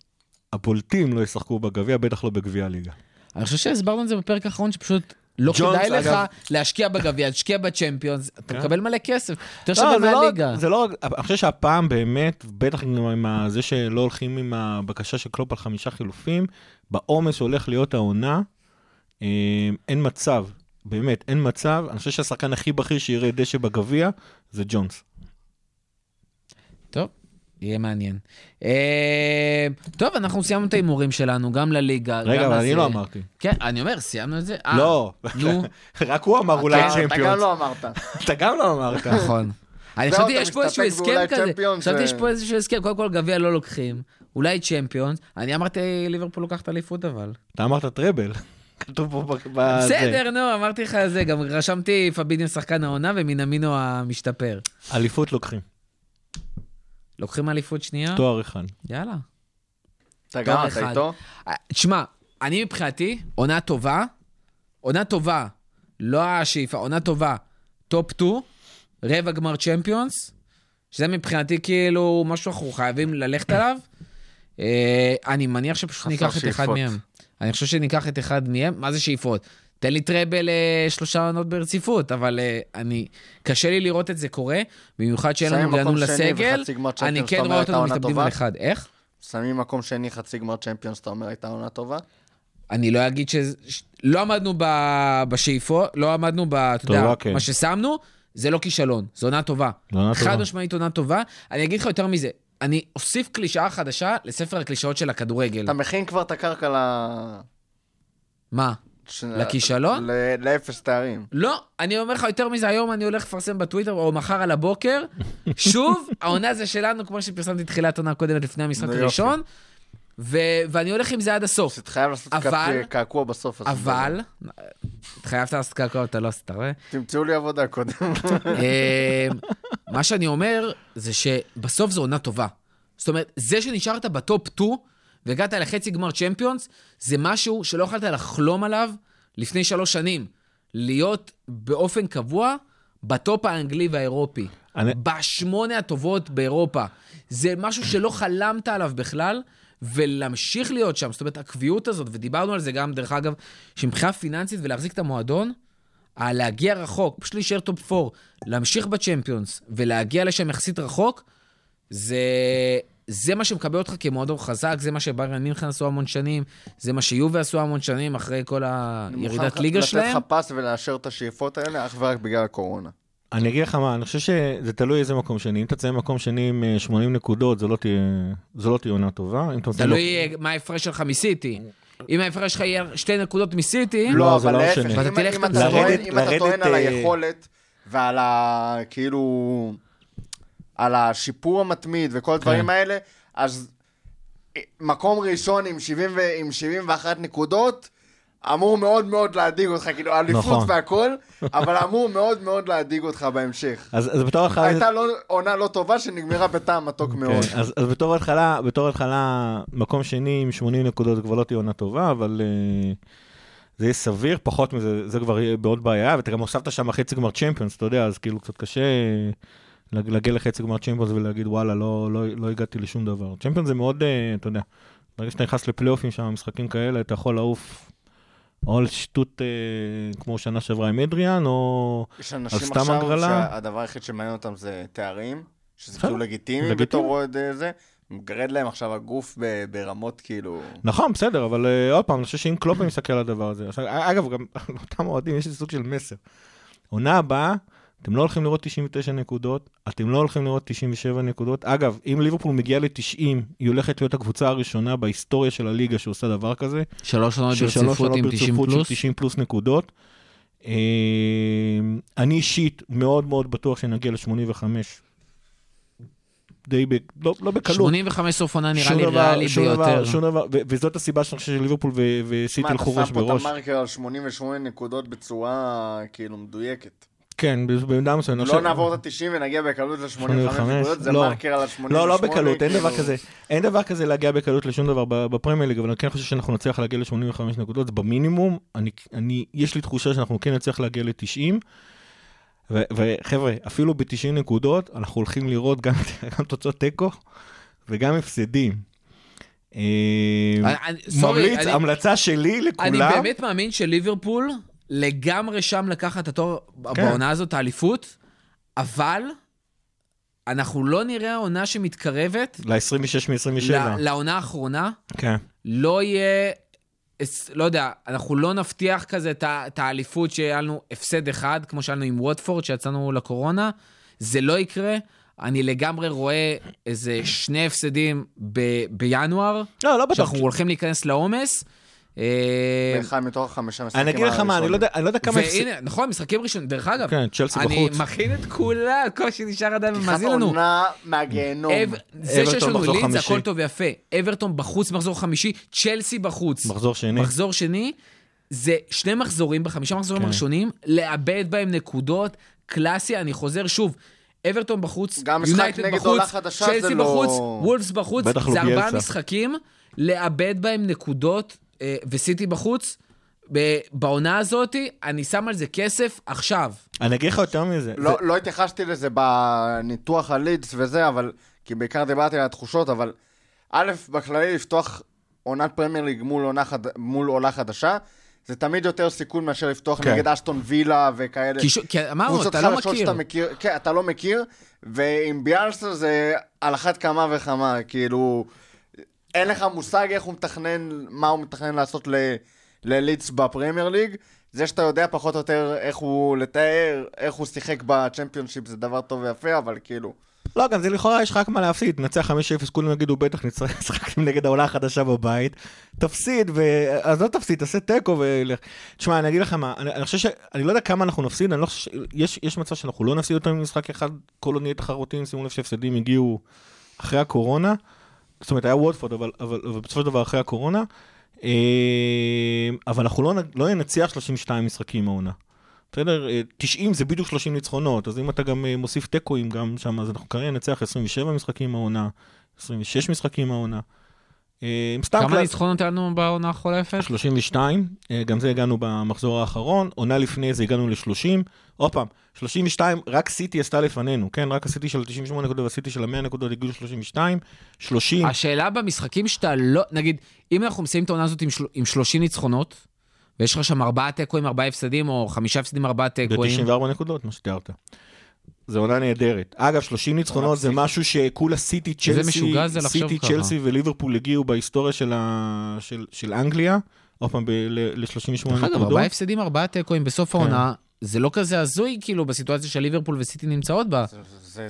הבולטים לא ישחקו בגביע, בטח לא בגביע הליגה. אני חושב שהסברנו את זה בפרק האחרון, שפשוט לא ג'ונס, כדאי לך אגב- להשקיע בגביע, להשקיע בצ'מפיונס, אתה כן. מקבל מלא כסף, יותר שווה לא מהליגה. זה לא רק, אני חושב שהפעם באמת, בטח עם זה שלא הולכים עם הבקשה של קלופ על חמישה חילופים, בעומס שהולך להיות העונה, אה, אין מצב, באמת, אין מצב. אני חושב שהשחקן הכי בכיר שיראה דשא בגביע זה ג'ונס. יהיה מעניין. אה, טוב, אנחנו סיימנו את ההימורים שלנו, גם לליגה, גם רגע, אבל אני. לא אמרתי. כן, אני אומר, סיימנו את זה. אה, לא, נו, רק הוא אמר אולי אתה- אתה גם צ'מפיונס. לא אמרת. אתה גם לא אמרת. נכון. אני זהו, חשבתי, יש פה איזשהו הסכם כזה. צ'מפיונס, חשבתי, יש פה איזשהו הסכם, קודם כל גביע לא לוקחים, אולי צ'מפיונס. אני אמרתי, ליברפול לוקחת אליפות אבל. אתה אמרת טראבל. כתוב פה בזה. בסדר, נו, אמרתי לך זה, גם רשמתי פביניו שחקן העונה ומינמינו המשתפר. אליפות לוקחים, לוקחים אליפות שנייה? תואר אחד. יאללה. אתה גם, אחד. אתה איתו? אה, תשמע, אני מבחינתי, עונה טובה, עונה טובה, לא השאיפה, עונה טובה, top 2, רבע גמר צ'מפיונס, שזה מבחינתי כאילו משהו אנחנו חייבים ללכת עליו. אה, אני מניח שפשוט ניקח את אחד. מהם. אני חושב שניקח את אחד מהם, מה זה שאיפות? תן לי treble אה, שלושה עונות ברציפות, אבל אה, אני, קשה לי לראות את זה קורה, במיוחד שאין לנו שני לסגל, אני כן רואה אותנו מתאבדים? על אחד. איך? שמים מקום שני, חצי גמר צ'מפיונס, אתה אומר, הייתה עונה טובה? אני לא אגיד ש... ש- לא עמדנו ב... בשאיפות, לא עמדנו ב... אתה יודע, כן. מה ששמנו, זה לא כישלון, זו עונה טובה. זו עונה טובה. חד משמעית עונה טובה. אני אגיד לך יותר מזה, אני אוסיף קלישאה חדשה לספר הקלישאות של הכדורגל. אתה מכין כבר את הקרקע ל... מה? ש- לכישלון? ל- לאפס תארים. לא, אני אומר לך יותר מזה, היום אני הולך לפרסם בטוויטר, או מחר על הבוקר. שוב, העונה זה שלנו, כמו שפרסמתי תחילת עונה קודמת לפני המשחק. הראשון, ו... ואני הולך עם זה עד הסוף. אתה חייב לעשות אבל- קעקוע בסוף. אבל, התחייבת לעשות קעקוע, אתה לא עשית, אתה רואה? תמצאו לי עבודה קודם. אה, מה שאני אומר, זה שבסוף זו עונה טובה. זאת אומרת, זה שנשארת בטופ 2 והגעת לחצי גמר צ'מפיונס, זה משהו שלא יכולת לחלום עליו לפני שלוש שנים. להיות באופן קבוע בטופ האנגלי והאירופי. אני- בשמונה הטובות באירופה. זה משהו שלא חלמת עליו בכלל, ולהמשיך להיות שם. זאת אומרת, הקביעות הזאת, ודיברנו על זה גם, דרך אגב, שמבחינה פיננסית ולהחזיק את המועדון, להגיע רחוק, פשוט להישאר טופ 4, להמשיך בצ'מפיונס ולהגיע לשם יחסית רחוק, זה, זה מה שמקבע אותך כמועדון חזק, זה מה שביירן מינכן עשו המון שנים, זה מה שיובה עשו המון שנים אחרי כל הירידת ליגה לתתא שלהם. לך פס ולאשר את השאיפות האלה אך ורק בגלל הקורונה. אני אגיד לך מה, אני חושב שזה תלוי איזה מקום שני. אם אתה תסיים מקום שני עם אה, 80 נקודות, זו לא תהיה, לא תהיה עונה טובה. תלוי אה, מה ההפרש שלך מסיטי. אם ההפרש שלך יהיה שתי נקודות מסיטי, לא, לא, זה אבל לא להפך. אם- אתה טוען על אה, היכולת ועל ה... כאילו... על השיפור המתמיד וכל הדברים האלה, אז מקום ראשון עם 70 ו- עם 71 נקודות, אמור מאוד מאוד להדאיג אותך, כאילו, אליפות נכון. והכל, אבל אמור מאוד מאוד להדאיג אותך בהמשך. אז אז בתור התחלה... הייתה לא- עונה לא טובה שנגמרה בטעם מתוק מאוד. כן, אז, אז בתור התחלה, בתור התחלה, מקום שני עם 80 נקודות, כבר לא תהיה עונה טובה, אבל uh, זה יהיה סביר, פחות מזה, זה כבר יהיה בעוד בעיה, ואתה גם הוספת שם חצי גמר צ'מפיונס, אתה יודע, אז כאילו קצת קשה להגיע לחצי גמר צ'מפיונס ולהגיד, וואלה, לא, לא, לא הגעתי לשום דבר. צ'מפיונס זה מאוד, uh, אתה יודע, ברגע שאתה נכנס לפלייאופים שם, משחקים כאלה, אתה יכול לעוף או על שטות uh, כמו שנה שעברה עם אדריאן, או... יש על אנשים סתם עכשיו הגרלה? שהדבר היחיד שמעניין אותם זה תארים, שזה כאילו לגיטימי. בתור אוהד אה, זה. מגרד להם עכשיו הגוף ב- ברמות כאילו... נכון, בסדר, אבל uh, עוד פעם, אני חושב שאם קלופ מסתכל על הדבר הזה, עכשיו, אגב, גם לאותם אוהדים יש איזה סוג של מסר. עונה הבאה, אתם לא הולכים לראות 99 נקודות, אתם לא הולכים לראות 97 נקודות. אגב, אם ליברפול מגיעה ל-90, היא הולכת להיות הקבוצה הראשונה בהיסטוריה של הליגה שעושה דבר כזה. שלוש עונות שלוש ברציפות עם 90 ברציפות של פלוס. 90 פלוס נקודות. אה, אני אישית מאוד מאוד בטוח שנגיע ל-85. די, ב, לא, לא בקלות. 85 סוף עונה נראה לי ריאלי שום דבר- ביותר. שום דבר, ו- וזאת הסיבה שאני חושב שליברפול וסיטי מה, אתה הלכו ראש שם פה את בראש. המרקר על 88 נקודות בצורה כאילו מדויקת. כן, במידה מסוימת. לא נעבור את ה-90 ונגיע בקלות ל-85 85, נקודות, זה לא. מרקר על ה-88. לא, לא בקלות, אין דבר כאילו. כזה. אין דבר כזה להגיע בקלות לשום דבר ב- בפרמייר ליג, אבל אני כן חושב שאנחנו נצליח להגיע ל-85 נקודות, זה במינימום. אני, אני, יש לי תחושה שאנחנו כן נצליח להגיע ל-90. וחבר'ה, אפילו ב-90 נקודות, אנחנו הולכים לראות גם, גם תוצאות תיקו וגם הפסדים. אה, אני- סורי, ממליץ, המלצה שלי לכולם. אני באמת מאמין שליברפול לגמרי שם לקחת את התואר כן. בעונה הזאת, האליפות, אבל אנחנו לא נראה עונה שמתקרבת ל-26 מ-27. ל- לעונה האחרונה. כן. לא יהיה, לא יודע, אנחנו לא נבטיח כזה את האליפות שהיה לנו הפסד אחד, כמו שהיה לנו עם ווטפורד, שיצאנו לקורונה. זה לא יקרה. אני לגמרי רואה איזה שני הפסדים ב- בינואר, לא, לא בטוח. שאנחנו הולכים להיכנס לעומס. אה, באחד מתוך החמישה משחקים אני אגיד לך מה, אני לא יודע- אני לא יודע כמה... והנה, נכון, משחקים ראשונים, דרך אגב, כן, צ'לסי אני בחוץ. מכין את כולם, כל שנשאר עדיין פתיחת ומאזין לנו. עונה מהגיהנום. זה שיש לנו חמישי. הכל טוב ויפה. אברטון בחוץ מחזור חמישי, צ'לסי בחוץ. מחזור שני. מחזור שני, זה שני מחזורים בחמישה מחזורים כן. הראשונים, לאבד בהם נקודות, קלאסי, אני חוזר שוב. אברטון בחוץ, יונייטד נגד בחוץ, צ'לסי לא- בחוץ, וולפס בחוץ, זה ארבעה. משחקים, לאבד בהם נקודות, וסיטי בחוץ. בעונה הזאת, אני שם על זה כסף עכשיו. אני אגיד לך יותר מזה. לא, זה- לא התייחסתי לזה בניתוח הלידס וזה, אבל... כי בעיקר דיברתי על התחושות, אבל... א', בכללי לפתוח עונת פרמייר ליג מול עונה, חד... מול עולה חדשה, זה תמיד יותר סיכון מאשר לפתוח כן. נגד אשטון וילה וכאלה. כי, ש... כי אמרנו, אתה לא מכיר. שאתה מכיר. כן, אתה לא מכיר, ועם ביאלסה זה על אחת כמה וכמה, כאילו... אין לך מושג איך הוא מתכנן, מה הוא מתכנן לעשות. ללידס בפרמייר ליג. זה שאתה יודע פחות או יותר איך הוא לתאר, איך הוא שיחק בצ'מפיונשיפ זה דבר טוב ויפה, אבל כאילו... לא, גם זה לכאורה יש לך רק מה להפסיד. תנצח 5-0, כולם יגידו, בטח נצטרך לשחק נגד העולה החדשה בבית. תפסיד, ו... אז לא תפסיד, תעשה תיקו ולך. תשמע, אני אגיד לך מה, אני, אני חושב ש... אני לא יודע כמה אנחנו נפסיד, אני לא חושב ש... יש, יש מצב שאנחנו לא נפסיד יותר ממשחק אחד, כל עוד נהיה תחרותיים, שימו לב שהפסדים הגיעו אחרי הקורונה. זאת אומרת, היה וודפורד, אבל, אבל, אבל בסופו של דבר אחרי הקורונה. אה, אבל אנחנו לא, לא ננצח 32 משחקים העונה. בסדר? אה, 90 זה בדיוק 30 ניצחונות, אז אם אתה גם אה, מוסיף תיקואים גם שם, אז אנחנו כנראה ננצח 27 משחקים העונה, 26 משחקים העונה. אה, סתם כמה ניצחונות היה לנו בעונה החולפת? 32, אה, גם זה הגענו במחזור האחרון, עונה לפני זה הגענו ל-30, עוד פעם, 32, רק סיטי עשתה לפנינו, כן? רק הסיטי של 98 נקודות והסיטי של 100 נקודות הגיעו ל-32, 30, השאלה במשחקים שאתה לא, נגיד, אם אנחנו מסיימים את העונה הזאת עם, של, עם 30 ניצחונות, ויש לך שם ארבעה תיקואים, ארבעה הפסדים, או חמישה הפסדים, ארבעה תיקואים, ב-94 נקודות, מה שתיארת. זו עונה נהדרת. אגב, 30 ניצחונות זה משהו שכולה סיטי, צ'לסי, זה סיטי. צ'לסי וליברפול הגיעו בהיסטוריה של, ה... של, של אנגליה, עוד פעם ל-38 דרך אגב, נקודות. ארבעה הפסדים, ארבעה תיקואים בסוף כן. העונה, זה לא כזה הזוי, כאילו, בסיטואציה של ליברפול וסיטי נמצאות בה. זה, זה,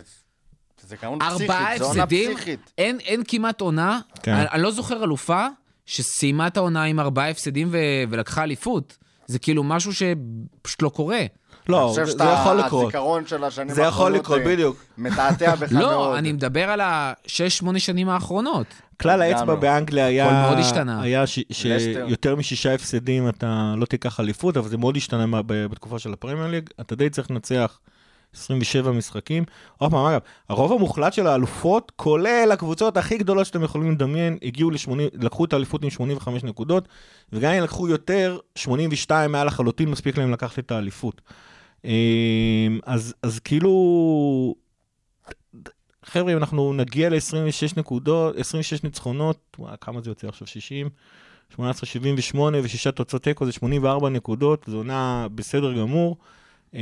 זה פסיכית, זה עונה פסיכית. אין, אין כמעט עונה, כן. אני, אני לא זוכר אלופה שסיימה את העונה עם ארבעה הפסדים ו, ולקחה אליפות. זה כאילו משהו שפשוט לא קורה. לא, אני חושב זה יכול לקרות. שהזיכרון של השנים זה יכול האחרונות, לקרות, אה, בדיוק. מתעתע בך מאוד. לא, אני מדבר על השש-שמונה שנים האחרונות. כלל האצבע. באנגליה היה, הכל מאוד השתנה. היה. שיותר משישה הפסדים אתה לא תיקח אליפות, אבל זה מאוד השתנה בתקופה של הפרמייר ליג. אתה די צריך לנצח 27 משחקים. עוד פעם, אגב, הרוב המוחלט של האלופות, כולל הקבוצות הכי גדולות שאתם יכולים לדמיין, הגיעו ל-80, לקחו את האליפות עם 85 נקודות, וגם אם לקחו יותר, 82 היה לחלוטין מספיק להם לקחת את האליפות. אמ, אז, אז כאילו, חבר'ה, אם אנחנו נגיע ל-26 נקודות, 26 ניצחונות, וואי, כמה זה יוצא עכשיו? 60? 18, 78 ושישה תוצאות תיקו זה 84 נקודות, זו עונה בסדר גמור. אמ,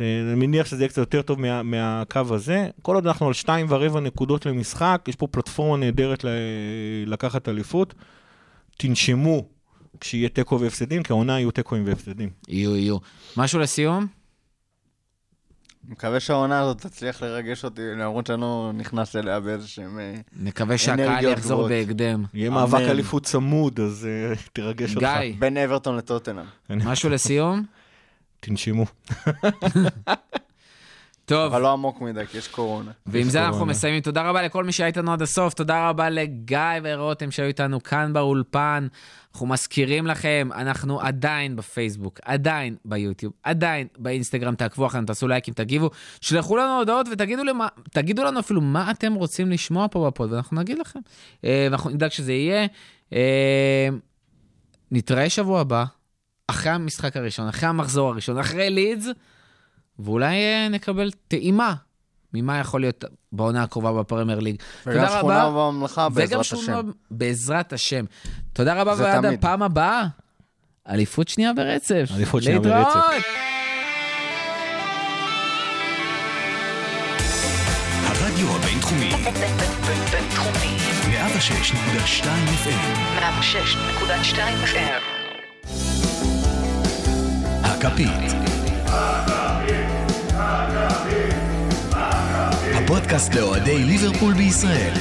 אני מניח שזה יהיה קצת יותר טוב מה, מהקו הזה. כל עוד אנחנו על שתיים ורבע נקודות למשחק, יש פה פלטפורמה נהדרת לקחת אליפות. תנשמו כשיהיה תיקו והפסדים, כי העונה יהיו תיקואים והפסדים. יהיו, יהיו. משהו לסיום? מקווה שהעונה הזאת תצליח לרגש אותי, למרות שאני לא נכנס אליה באיזשהם... אה, נקווה שהקהל אנרגיות יחזור גבוהות. בהקדם. יהיה. מאבק אליפות צמוד, אז uh, תרגש אותך. גיא, בין אברטון לטוטנאם. משהו לסיום? תנשמו. טוב. אבל לא עמוק מדי, כי יש קורונה. ועם זה אנחנו. מסיימים. תודה רבה לכל מי שהיה איתנו עד הסוף, תודה רבה לגיא ורותם שהיו איתנו כאן באולפן. אנחנו מזכירים לכם, אנחנו עדיין בפייסבוק, עדיין ביוטיוב, עדיין באינסטגרם, תעקבו אחרינו, תעשו לייקים, תגיבו, שלחו לנו הודעות ותגידו למה, תגידו לנו אפילו מה אתם רוצים לשמוע פה בפוד, ואנחנו נגיד לכם. אה, ואנחנו נדאג שזה יהיה. אה, נתראה שבוע הבא, אחרי המשחק הראשון, אחרי המחזור הראשון, אחרי לידס, ואולי אה, נקבל טעימה ממה יכול להיות בעונה הקרובה בפרמייר ליג. וגם תודה שכונה רבה. בממלכה, וגם בעזרת שכונה השם. בעזרת השם. תודה רבה, ועד תמיד. הפעם הבאה, אליפות שנייה ברצף. אליפות שנייה להתראות. ברצף. הרדיו הבינתחומי, בינתחומי. 106.2 FM, 106.2 FM. הכפית. הפודקאסט לאוהדי ליברפול בישראל.